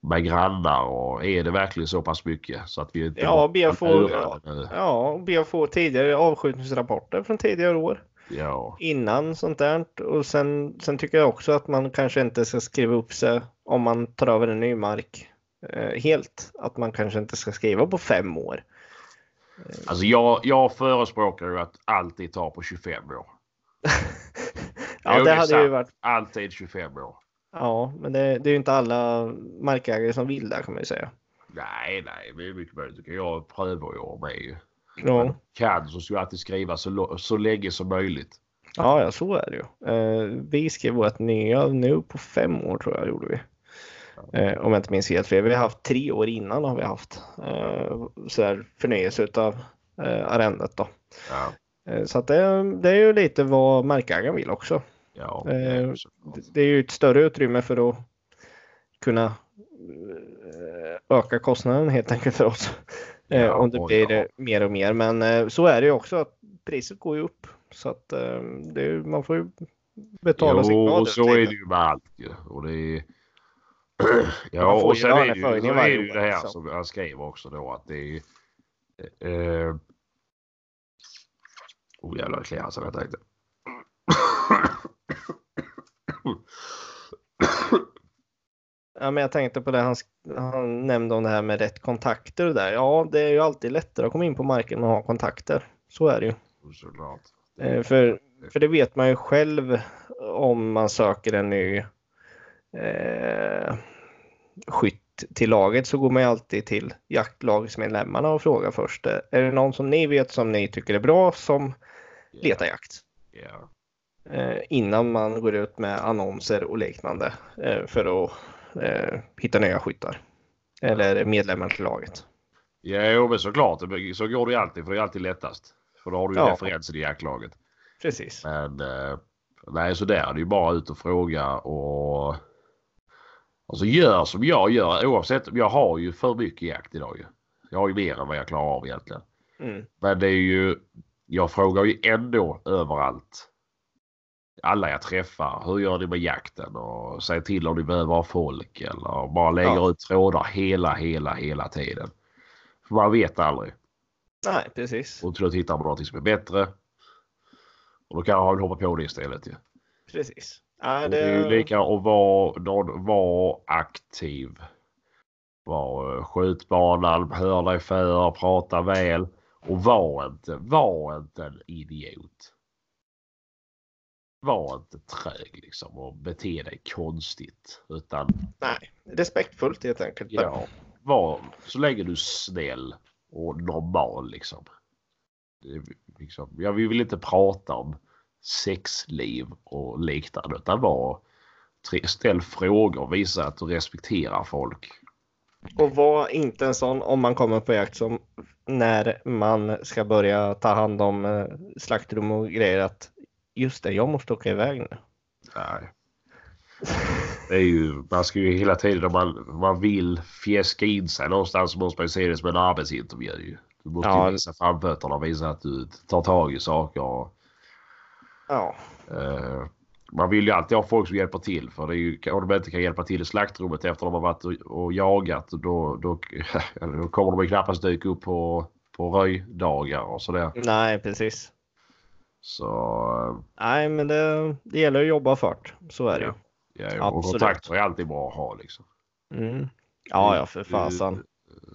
med grannar och är det verkligen så pass mycket så att vi inte Ja, be att få- ja, be att få tidigare avskjutningsrapporter från tidigare år. Ja, innan sånt där. Och sen, sen tycker jag också att man kanske inte ska skriva upp sig om man tar över en ny mark eh, helt. Att man kanske inte ska skriva på fem år. alltså jag, jag förespråkar ju att alltid ta på 25 år. ja, Jo, det är hade ju sant. varit. Alltid 25 år. Ja, men det, det är ju inte alla markägare som vill det kan man ju säga. Nej, nej, det är mycket möjligt. Jag prövar i år med ju. Ja, Kan så ska jag alltid skriva så, så länge som möjligt. ja, ja så är det ju. Eh, vi skrev vårt nya nu på fem år tror jag gjorde vi. Eh, om jag inte minns helt fel. Vi har haft tre år innan har vi haft eh, så här förnyelse av eh, arrendet då. Ja, Eh, Så att det, det är ju lite vad markägaren vill också. ja. Eh, det är. Det är ju ett större utrymme för att kunna eh, öka kostnaden helt enkelt för oss. Eh, Ja, Om det blir ja. mer och mer. Men eh, så är det ju också att priset går ju upp. Så att eh, det man får ju betala sig Jo, glad och så är det ju med allt ju. Och det är... Ja, och sen är det ju, så är det, ju det här som jag skrev också då att det är... Eh, oh jävlar, det kliar sig jag tänkte. Ja, men jag tänkte på det han, han nämnde om det här med rätt kontakter och där. Ja, det är ju alltid lättare att komma in på marken och ha kontakter. Så är det ju. Eh, För, för det vet man ju själv om man söker en ny eh, skytt till laget så går man ju alltid till jaktlagsmedlemmarna och frågar först. eh, Är det någon som ni vet som ni tycker är bra som letar jakt? Ja. Eh, innan man går ut med annonser och liknande eh, för att eh, hitta nya skyttar. Eller medlemmar till laget. Ja, jo, men såklart. Så går det ju alltid för det är alltid lättast. För då har du ju Ja. referenser i jaktlaget. Precis. Men eh, nej, så där är det ju bara ut och fråga och alltså gör som jag gör oavsett. Jag har ju för mycket jakt idag ju. Jag har ju mer än vad jag klarar av egentligen. Mm. Men det är ju, jag frågar ju ändå överallt. Alla jag träffar, hur gör ni med jakten? Och säg till om ni behöver ha folk eller bara lägger Ja. ut trådar hela, hela, hela tiden. För man vet aldrig. Nej, precis. Och till att hitta på någonting som är bättre. Och då kan jag väl hoppa på det istället ju. Precis. Ja, Och Det är ju lika att vara, vara aktiv. Var eh, skjutbanan, hör dig för, prata väl. Och var inte, var inte en idiot. Var inte trög liksom och bete dig konstigt. Utan Nej, respektfullt helt enkelt. ja, var så länge du är snäll och normal liksom. Liksom ja, vi vill inte prata om sexliv och liknande utan var ställ frågor, visa att du respekterar folk. Och var inte en sån om man kommer på jakt som när man ska börja ta hand om eh, slaktrum och grejer att just det, jag måste åka iväg nu. Nej. Det är ju, man ska ju hela tiden om man, man vill fjäska in sig någonstans så måste man ju se det som en arbetsintervju. ju. Du måste Ja. ju visa framfötterna och visa att du tar tag i saker. Och, Ja, eh, man vill ju alltid ha folk som hjälper till för det är ju, om de inte kan hjälpa till i slaktrummet efter de har varit och, och jagat då, då, då kommer de ju knappast dyka upp på, på röjdagar och sådär. nej precis. Så Nej, men det, det gäller att jobba för Så är det ju. ja, och Absolut. kontakter är alltid bra att ha liksom. Mm. Ja, ja, för fasen.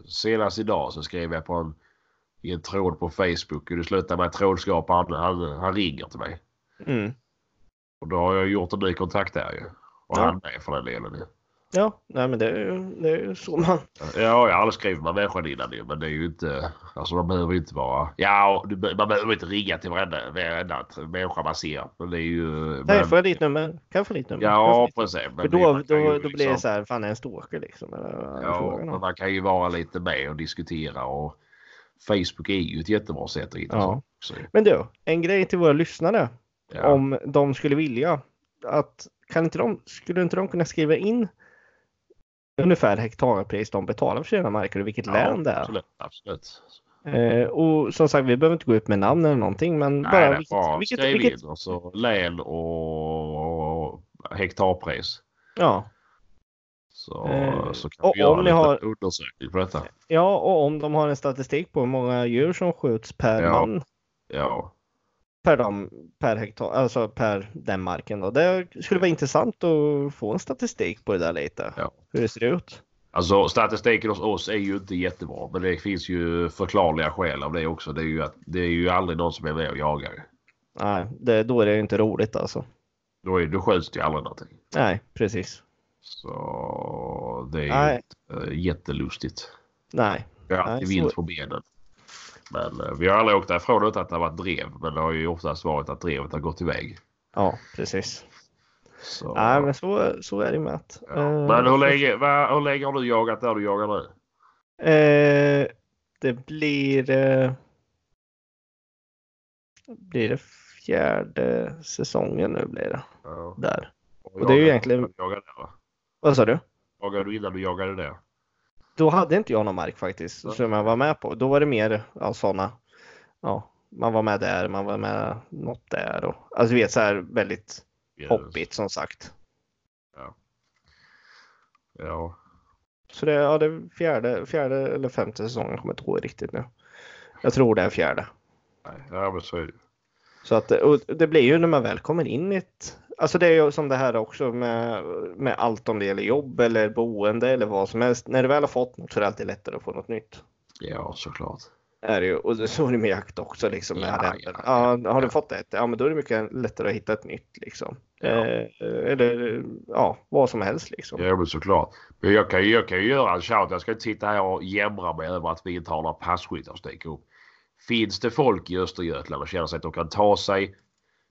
senast idag så skrev jag på en, i en tråd på Facebook och det slutade med att trådskaparen han, han ringer till mig. Mm. Och då har jag gjort en ny kontakt där ju. Och Ja. han med för den delen. Ja, nej men det är ju det är så man... Ja, jag skrivit med människan innan ju, men det är ju inte... Alltså man behöver inte vara... Ja, man behöver inte ringa till varenda, varenda människa man ser. Men det är ju... Nej, Men, får jag ditt nummer? Kan jag få ditt nummer? Ja, ditt precis. nummer? Men För det- då, man ju då, då blir liksom- det så här, fan är en stalker liksom? Eller, Ja, men man kan ju vara lite med och diskutera och Facebook är ju ett jättebra sätt att hitta Ja. saker. Men du, en grej till våra lyssnare. Ja. Om de skulle vilja. Att, kan inte de, skulle inte de kunna skriva in ungefär hektarpris de betalar för sina marker och vilket län det är? Absolut, absolut. Eh, och som sagt, vi behöver inte gå ut med namn eller någonting, men Nej, bara vilket, bra. vilket, Skriv vilket, in och så län och hektarpris. ja, Så, Eh, så kan och vi göra om en har- undersökning på detta. ja, och om de har en statistik på hur många djur som skjuts per Ja. man Ja, per, dam, per hektar, alltså per den marken då. Det skulle vara intressant att få en statistik på det där lite. Ja. Hur det ser ut. alltså statistiken hos oss är ju inte jättebra. Men det finns ju förklarliga skäl av det också. Det är ju att det är ju aldrig någon som är med och jagar. Nej, det, då är det ju inte roligt alltså. Då, är, då skjuts det ju aldrig någonting. Nej, precis. Så det är ju inte äh, jättelustigt. Nej, har Nej, så- vilt på benen. Men eh, vi har aldrig åkt därifrån utan att det har varit drev. Men det har ju oftast varit att drevet har gått iväg. ja precis. Så, Nej, men så, så är det med att. ja. eh, Men hur länge, vad, hur länge har du jagat där du jagar nu? Eh, det blir... Eh, blir det fjärde säsongen nu blir det. Ja. Där. Och det är ju egentligen- där? Vad sa du? Jagade du innan du jagade det? Då hade inte jag någon mark faktiskt Ja. som jag var med på. Då var det mer ja, sådana. Ja, man var med där, man var med något där och alltså du vet så här väldigt hoppigt som sagt. Ja. Så det, ja, det är fjärde, fjärde eller femte säsongen, jag kommer inte ihåg riktigt nu. Jag tror det är fjärde. Nej, ja, men så är det. Så att och det blir ju när man väl kommer in i ett, alltså det är ju som det här också med, med allt om det gäller jobb eller boende eller vad som helst. När du väl har fått något så är det alltid lättare att få något nytt. Ja, såklart. Är det ju. Och så är det med jakt också liksom. Med Ja, arrenden. ja, ja, har du ja. fått ett, ja men då är det mycket lättare att hitta ett nytt liksom. Ja. Eh, eller ja, vad som helst liksom. Ja, men såklart. Men jag kan, ju- jag kan göra en shout. Jag ska inte sitta här och jämra mig över att vi inte har några passkyttar att sticka upp. Finns det folk i Östergötland och känner sig att de kan ta sig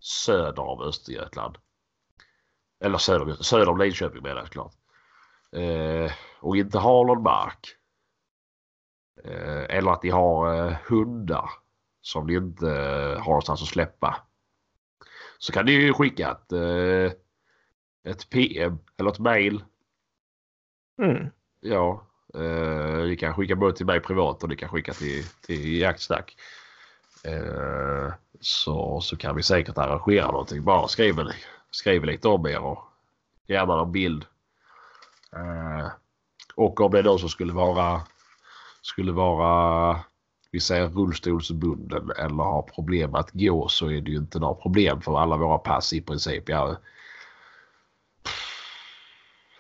söder om Östergötland. Eller söder, söder om Linköping menar jag klart. Eh, och inte har någon mark. Eh, eller att de har eh, hundar som de inte har någonstans att släppa. Så kan ni ju skicka ett, eh, ett PM eller ett mail Mm. Ja, eh, ni kan skicka både till mig privat och ni kan skicka till, till Jaktsnack. Eh, så, så kan vi säkert arrangera någonting. Bara skriv, skriv lite om er och gärna någon bild. Eh, och om det är någon som skulle vara skulle vara vi säger rullstolsbunden eller har problem att gå så är det ju inte några problem för alla våra pass i princip. Ja,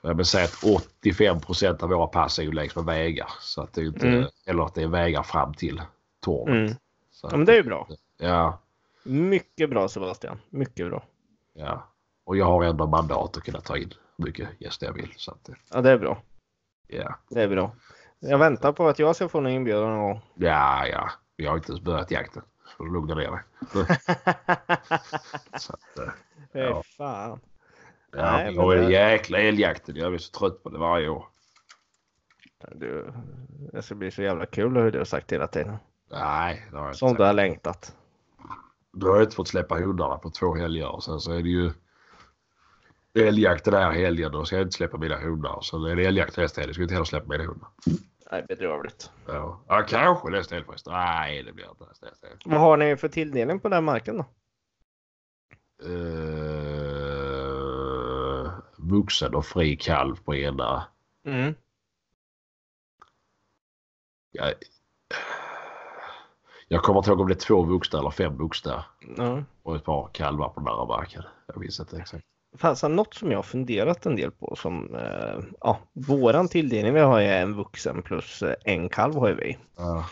jag vill säga att 85 procent av våra pass är ju längs med vägar. Så att det är inte, Mm. Eller att det är vägar fram till torget. Mm. Så Ja, men det är ju bra. Ja, Mycket bra Sebastian. Mycket bra. ja. Och jag har ändå mandat att kunna ta in hur mycket gäster jag vill. Så att, Ja, det är bra. ja. Det är bra. Jag väntar på att jag ska få en inbjudan någon gång. ja, ja. Vi har inte ens börjat jakten. Så du lugna ner dig. Så att, eh, Ja. fan. ja, Nej, men ju det- jäkla älgjakten. Jag är så trött på det varje år. Du, det ska bli så jävla kul hur du har sagt hela tiden. Nej, det har jag inte Som sagt. du har längtat. Då har jag inte fått släppa hundarna på två helger och sen så är det ju älgjakt den här helgen och så ska jag inte släppa mina hundar. Så är det älgjakt nästa helg ska jag inte heller släppa mina hundar. Nej, bedrövligt. Ja, ja kanske nästa helg förresten. Nej, det blir inte nästa helg. Vad har ni för tilldelning på den marken då? Uh, vuxen och fri kalv på ena. Mm. Jag, jag kommer inte ihåg om det är två vuxna eller fem vuxna Ja. och ett par kalvar på den andra marken. Jag minns inte exakt. Fanns det något som jag har funderat en del på som, eh, ja, våran tilldelning vi har ju en vuxen plus eh, en kalv har vi. Ja.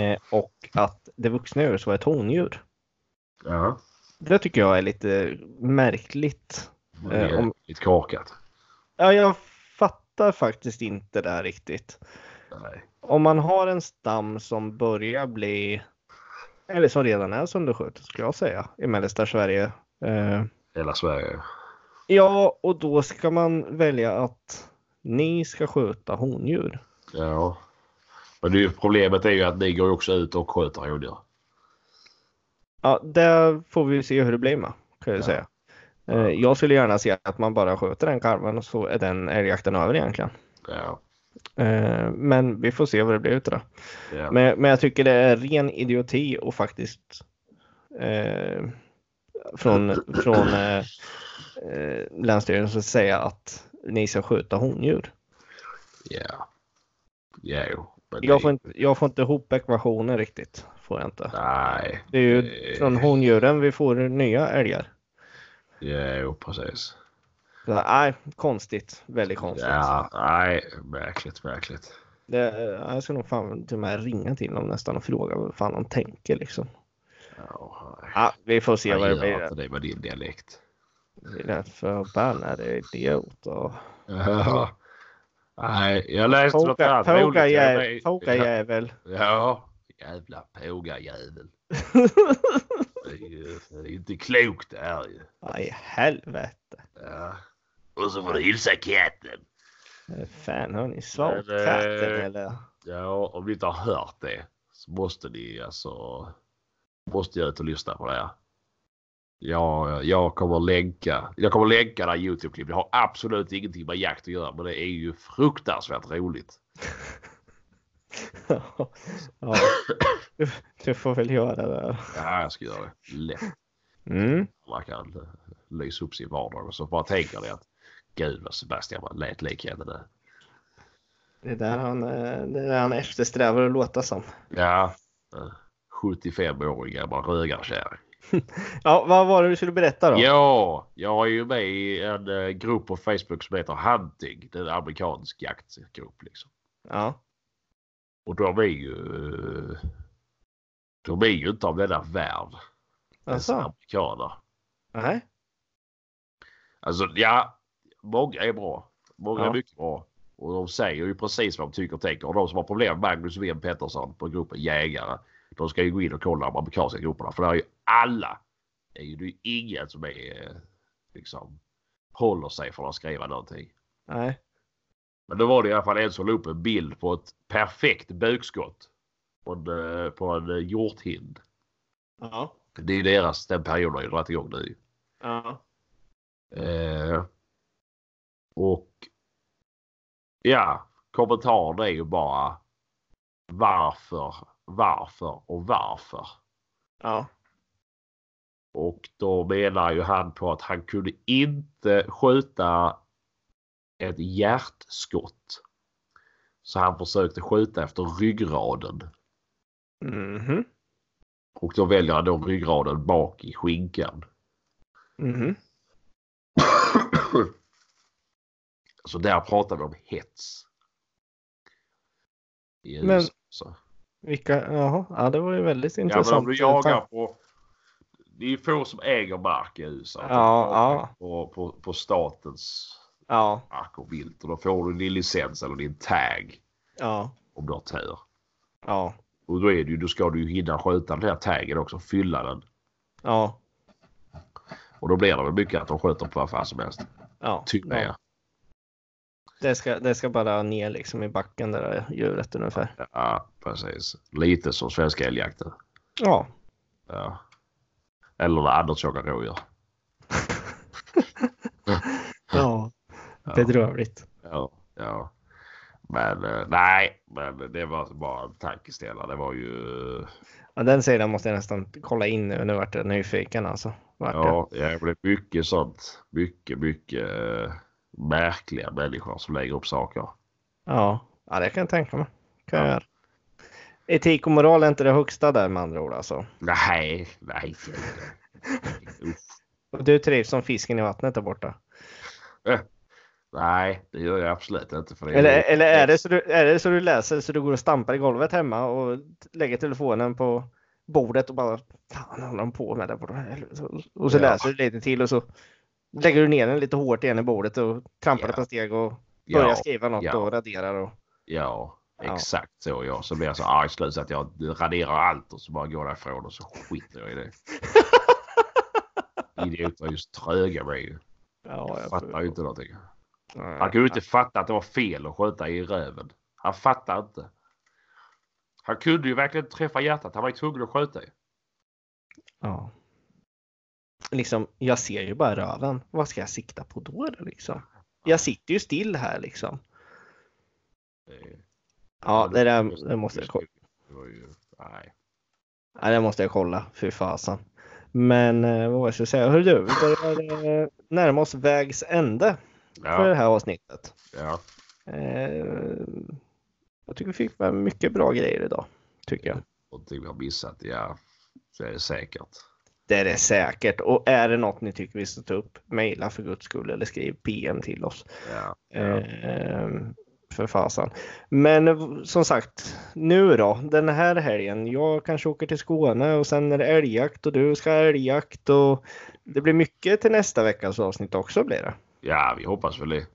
Eh, och att det vuxna djuret vara ett hondjur. ja. Det tycker jag är lite märkligt. Det är Eh, om- lite korkat. Ja, jag fatt, fattar faktiskt inte det här riktigt. Nej. Om man har en stam som börjar bli, eller som redan är sönderskjuten skulle jag säga, i mellersta Sverige. Eh, Hela Sverige. Ja, och då ska man välja att ni ska skjuta hondjur. Ja. Men det är ju, problemet är ju att ni går också ut och skjuter hondjur. Ja, det får vi se hur det blir med, kan jag Ja. säga. Eh, jag skulle gärna se att man bara skjuter den kalven och så är den älgjakten över egentligen. Ja. Eh, men vi får se vad det blir utav det. ja. Men, men jag tycker det är ren idioti och faktiskt eh, från, från eh, eh, Länsstyrelsen att säga att ni ska skjuta hondjur. Ja. Jo. Men Jag får, inte, jag får inte ihop ekvationen riktigt. Får jag inte. Nej. Det är ju det- från hondjuren vi får nya älgar. Ja, jo, precis. Så, Nej, konstigt. Väldigt konstigt. Ja, nej. Märkligt, märkligt. Det, jag ska nog fan till och med ringa till dem nästan och fråga vad fan de tänker liksom. Nej. Ja, vi får se Jag vad det blir. inte det med din dialekt. Det är rätt förbannad idiot. Och... Ja. Nej, jag läste något Påga, annat påga, roligt. jävel, påga Ja. jävla pågajävel. Det är ju det är inte klokt det här ju. Aj, helvete. Ja. Och så får du hilsa katten. Fan, har ni svalt Men, eh, katten eller? Ja, om ni inte har hört det så måste ni alltså måste jag ut och lyssna på det här. Ja, jag kommer länka. Jag kommer länka det här Youtube-klippet. Det har absolut ingenting med jakt att göra, men det är ju fruktansvärt roligt. ja, du, du får väl göra det. Ja, jag ska göra det lätt. Mm. Man kan lysa upp sin vardag och så bara tänker ni att gud vad Sebastian var lät lik henne där. Det är där han, det där han eftersträvar att låta som. Ja, eh, 75-årig gammal rögarkärring. Ja, vad var det du skulle berätta då? Ja, jag är ju med i en eh, grupp på Facebook som heter Hunting. Det är en amerikansk jaktgrupp liksom. Ja. Och de är ju... eh, De är ju inte av denna värld. Alltså, amerikaner. nej. Alltså ja, många är bra. Många Ja. är mycket bra. Och de säger ju precis vad de tycker och tänker. Och de som har problem, Magnus Wien Pettersson på gruppen Jägare. De ska ju gå in och kolla de amerikanska grupperna. För där är ju alla. Det är ju det är ingen som är liksom håller sig för att skriva någonting. Nej. Men då var det i alla fall en som la upp en bild på ett perfekt bukskott. På en, eh, på en eh, hjorthind. Ja. Det är ju deras, den perioden har ju dragit igång nu. Ja. Eh, och ja, kommentaren är ju bara varför, varför och varför. Ja. Och då menar ju han på att han kunde inte skjuta ett hjärtskott. Så han försökte skjuta efter ryggraden. Mhm. Och då väljer han då ryggraden bak i skinkan. Mhm. Så där pratar vi om hets. Men- USA. Vilka, jaha, ja det var ju väldigt Ja men intressant. om du jagar på... Det är ju få som äger mark i USA. Ja. På, på, på statens Ja, mark och vilt. Och då får du din licens eller din tag ja, om du har tur. ja, Och då är det ju, då ska du ju hinna skjuta den här taggen också, fylla den. ja, Och då blir det väl mycket att de skjuter på vad fan som helst. ja. Tycker ja. jag. Det ska, det ska bara ner liksom i backen det där djuret ungefär. Ja, precis. Lite som svenska älgjakten. Ja, Ja. Eller när Anders jagar rådjur. ja, bedrövligt. Ja, ja. Men eh, nej, men det var bara en tankeställare. Det var ju... Ja, den sidan måste jag nästan kolla in nu. Nu vart jag nyfiken alltså. Vart jag. Ja, jag blev mycket sånt. Mycket, mycket eh, märkliga människor som lägger upp saker. Ja, ja, det kan jag tänka mig. Kan jag Ja. göra. Etik och moral är inte det högsta där med andra ord alltså. Nej, nej. Och du trivs som fisken i vattnet där borta. Nej, det gör jag absolut inte. För det Eller, eller är, det så du, är det så du läser så du går och stampar i golvet hemma och lägger telefonen på bordet och bara fan håller de på med det borta? Och så Ja. läser du lite till och så lägger du ner den lite hårt igen i bordet och trampar Ja. ett par steg och börjar Ja, skriva något ja. och raderar och ja, Ja. exakt så ja. Så blir jag så arg slut så att jag raderar allt och så bara går därifrån och så skiter jag i det. Idioter är just tröga med ju. ja, jag Fattar ju inte någonting. Nej, Han kunde inte fatta att det var fel att skjuta i röven. Han fattar inte. Han kunde ju verkligen träffa hjärtat. Han var ju tvungen att skjuta i. Ja. Liksom, jag ser ju bara röven. Vad ska jag sikta på då då, liksom? Jag sitter ju still här liksom. Det- Ja, det där det måste jag kolla. Ju, nej. Ja, det måste jag kolla. Fy fasen. Men eh, vad det jag skulle säga? Hör du, vi börjar eh, närma oss vägs ände för det Ja, här avsnittet. ja. Eh, jag tycker vi fick med mycket bra grejer idag. Tycker jag. Någonting vi har missat. Ja, det är det säkert. Det är det säkert. Och är det något ni tycker vi ska ta upp, mejla för guds skull eller skriv PM till oss. Ja, ja. Eh, för fasen. Men som sagt, nu då, den här helgen. Jag kanske åker till Skåne och sen är det älgjakt och du ska ha älgjakt och det blir mycket till nästa veckas avsnitt också blir det. ja, vi hoppas väl det.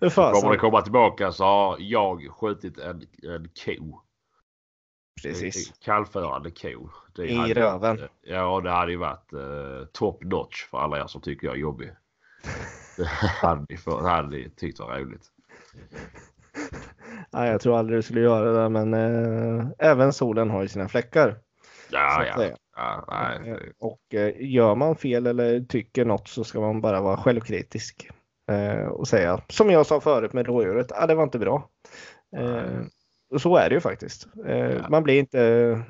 För Kommer det fasen. komma tillbaka så har jag skjutit en, en ko. Precis. Kallförande ko. Det I hade röven. eh, Ja, det hade ju varit eh, top notch för alla er som tycker jag är jobbig. Det hade ni tyckt var roligt. Nej, jag tror aldrig du skulle göra det, men eh, även solen har ju sina fläckar. Ja, ja. ja nej, Eh, Och eh, gör man fel eller tycker något så ska man bara vara självkritisk eh, och säga som jag sa förut med rådjuret, ah, det var inte bra. Eh, och så är det ju faktiskt. Eh, Ja. Man blir inte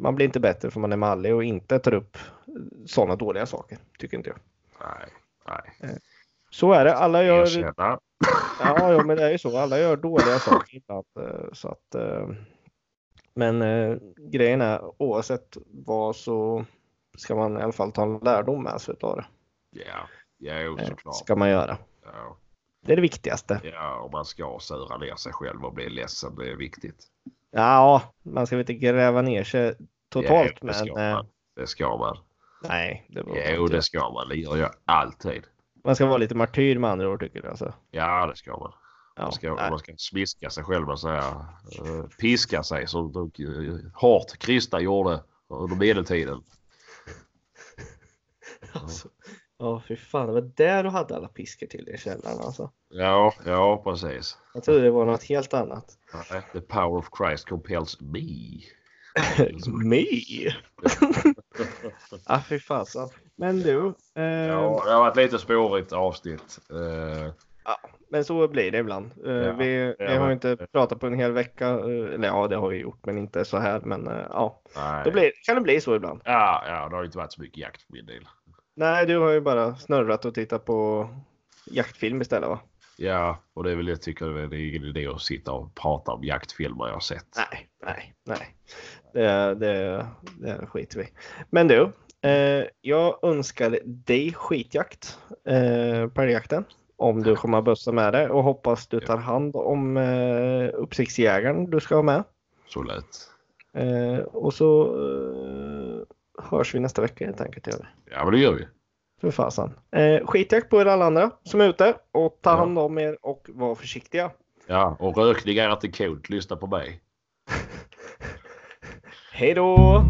man blir inte bättre för man är mallig och inte tar upp sådana dåliga saker, tycker inte jag. nej, nej. Så är det, alla gör, Erkänna. ja, ja men det är ju så, alla gör dåliga saker ibland. eh, Så att, eh, men eh, grejen är oavsett vad så ska man i alla fall ta en lärdom med sig av det. Ja, ja jo, såklart. ska man göra. Ja, Det är det viktigaste. ja, och man ska sura ner sig själv och bli ledsen. Det är viktigt. Ja, man ska väl inte gräva ner sig totalt, Ja, det ska men man. Det ska man. nej. Det var Jo, det ska man. Det gör jag alltid. Man ska vara lite martyr med andra ord tycker du alltså. Ja, det ska man. Ja, Man ska, nej. man ska smiska sig själv och säga, eh, piska sig som eh, hårt kristna gjorde under medeltiden. Alltså, ja, fy fan. Det var där du hade alla piskor till i källaren alltså. Ja, ja precis. Jag trodde det var något helt annat. The power of Christ compels me. Me? Ja, fy fasen. Men du. Eh, Ja, det har varit lite spårigt avsnitt. Eh, Men så blir det ibland. Eh, Ja, vi, vi ja, har inte pratat på en hel vecka. eh, eller ja, det har vi gjort, men inte så här. Men eh, ja, nej. då blir, kan det bli så ibland. Ja, ja, det har inte varit så mycket jakt för min del. Nej, du har ju bara snurrat och tittat på jaktfilm istället va? Ja, och det är väl jag tycker det är ingen idé att sitta och prata om jaktfilmer jag har sett. Nej, nej, nej. Det, det, det skiter vi. Men du, eh, jag önskar dig skitjakt eh, på älgjakten. Om du kommer att bössa med det och hoppas du tar hand om eh, uppsiktsjägaren du ska ha med. Så lätt. Eh, och så eh, hörs vi nästa vecka helt enkelt. Gör vi. Ja, men det gör vi. För fasen. Eh, skitjakt på er alla andra som är ute och ta hand om er och var försiktiga. Ja, och rökning är inte coolt. Lyssna på mig. Hej då!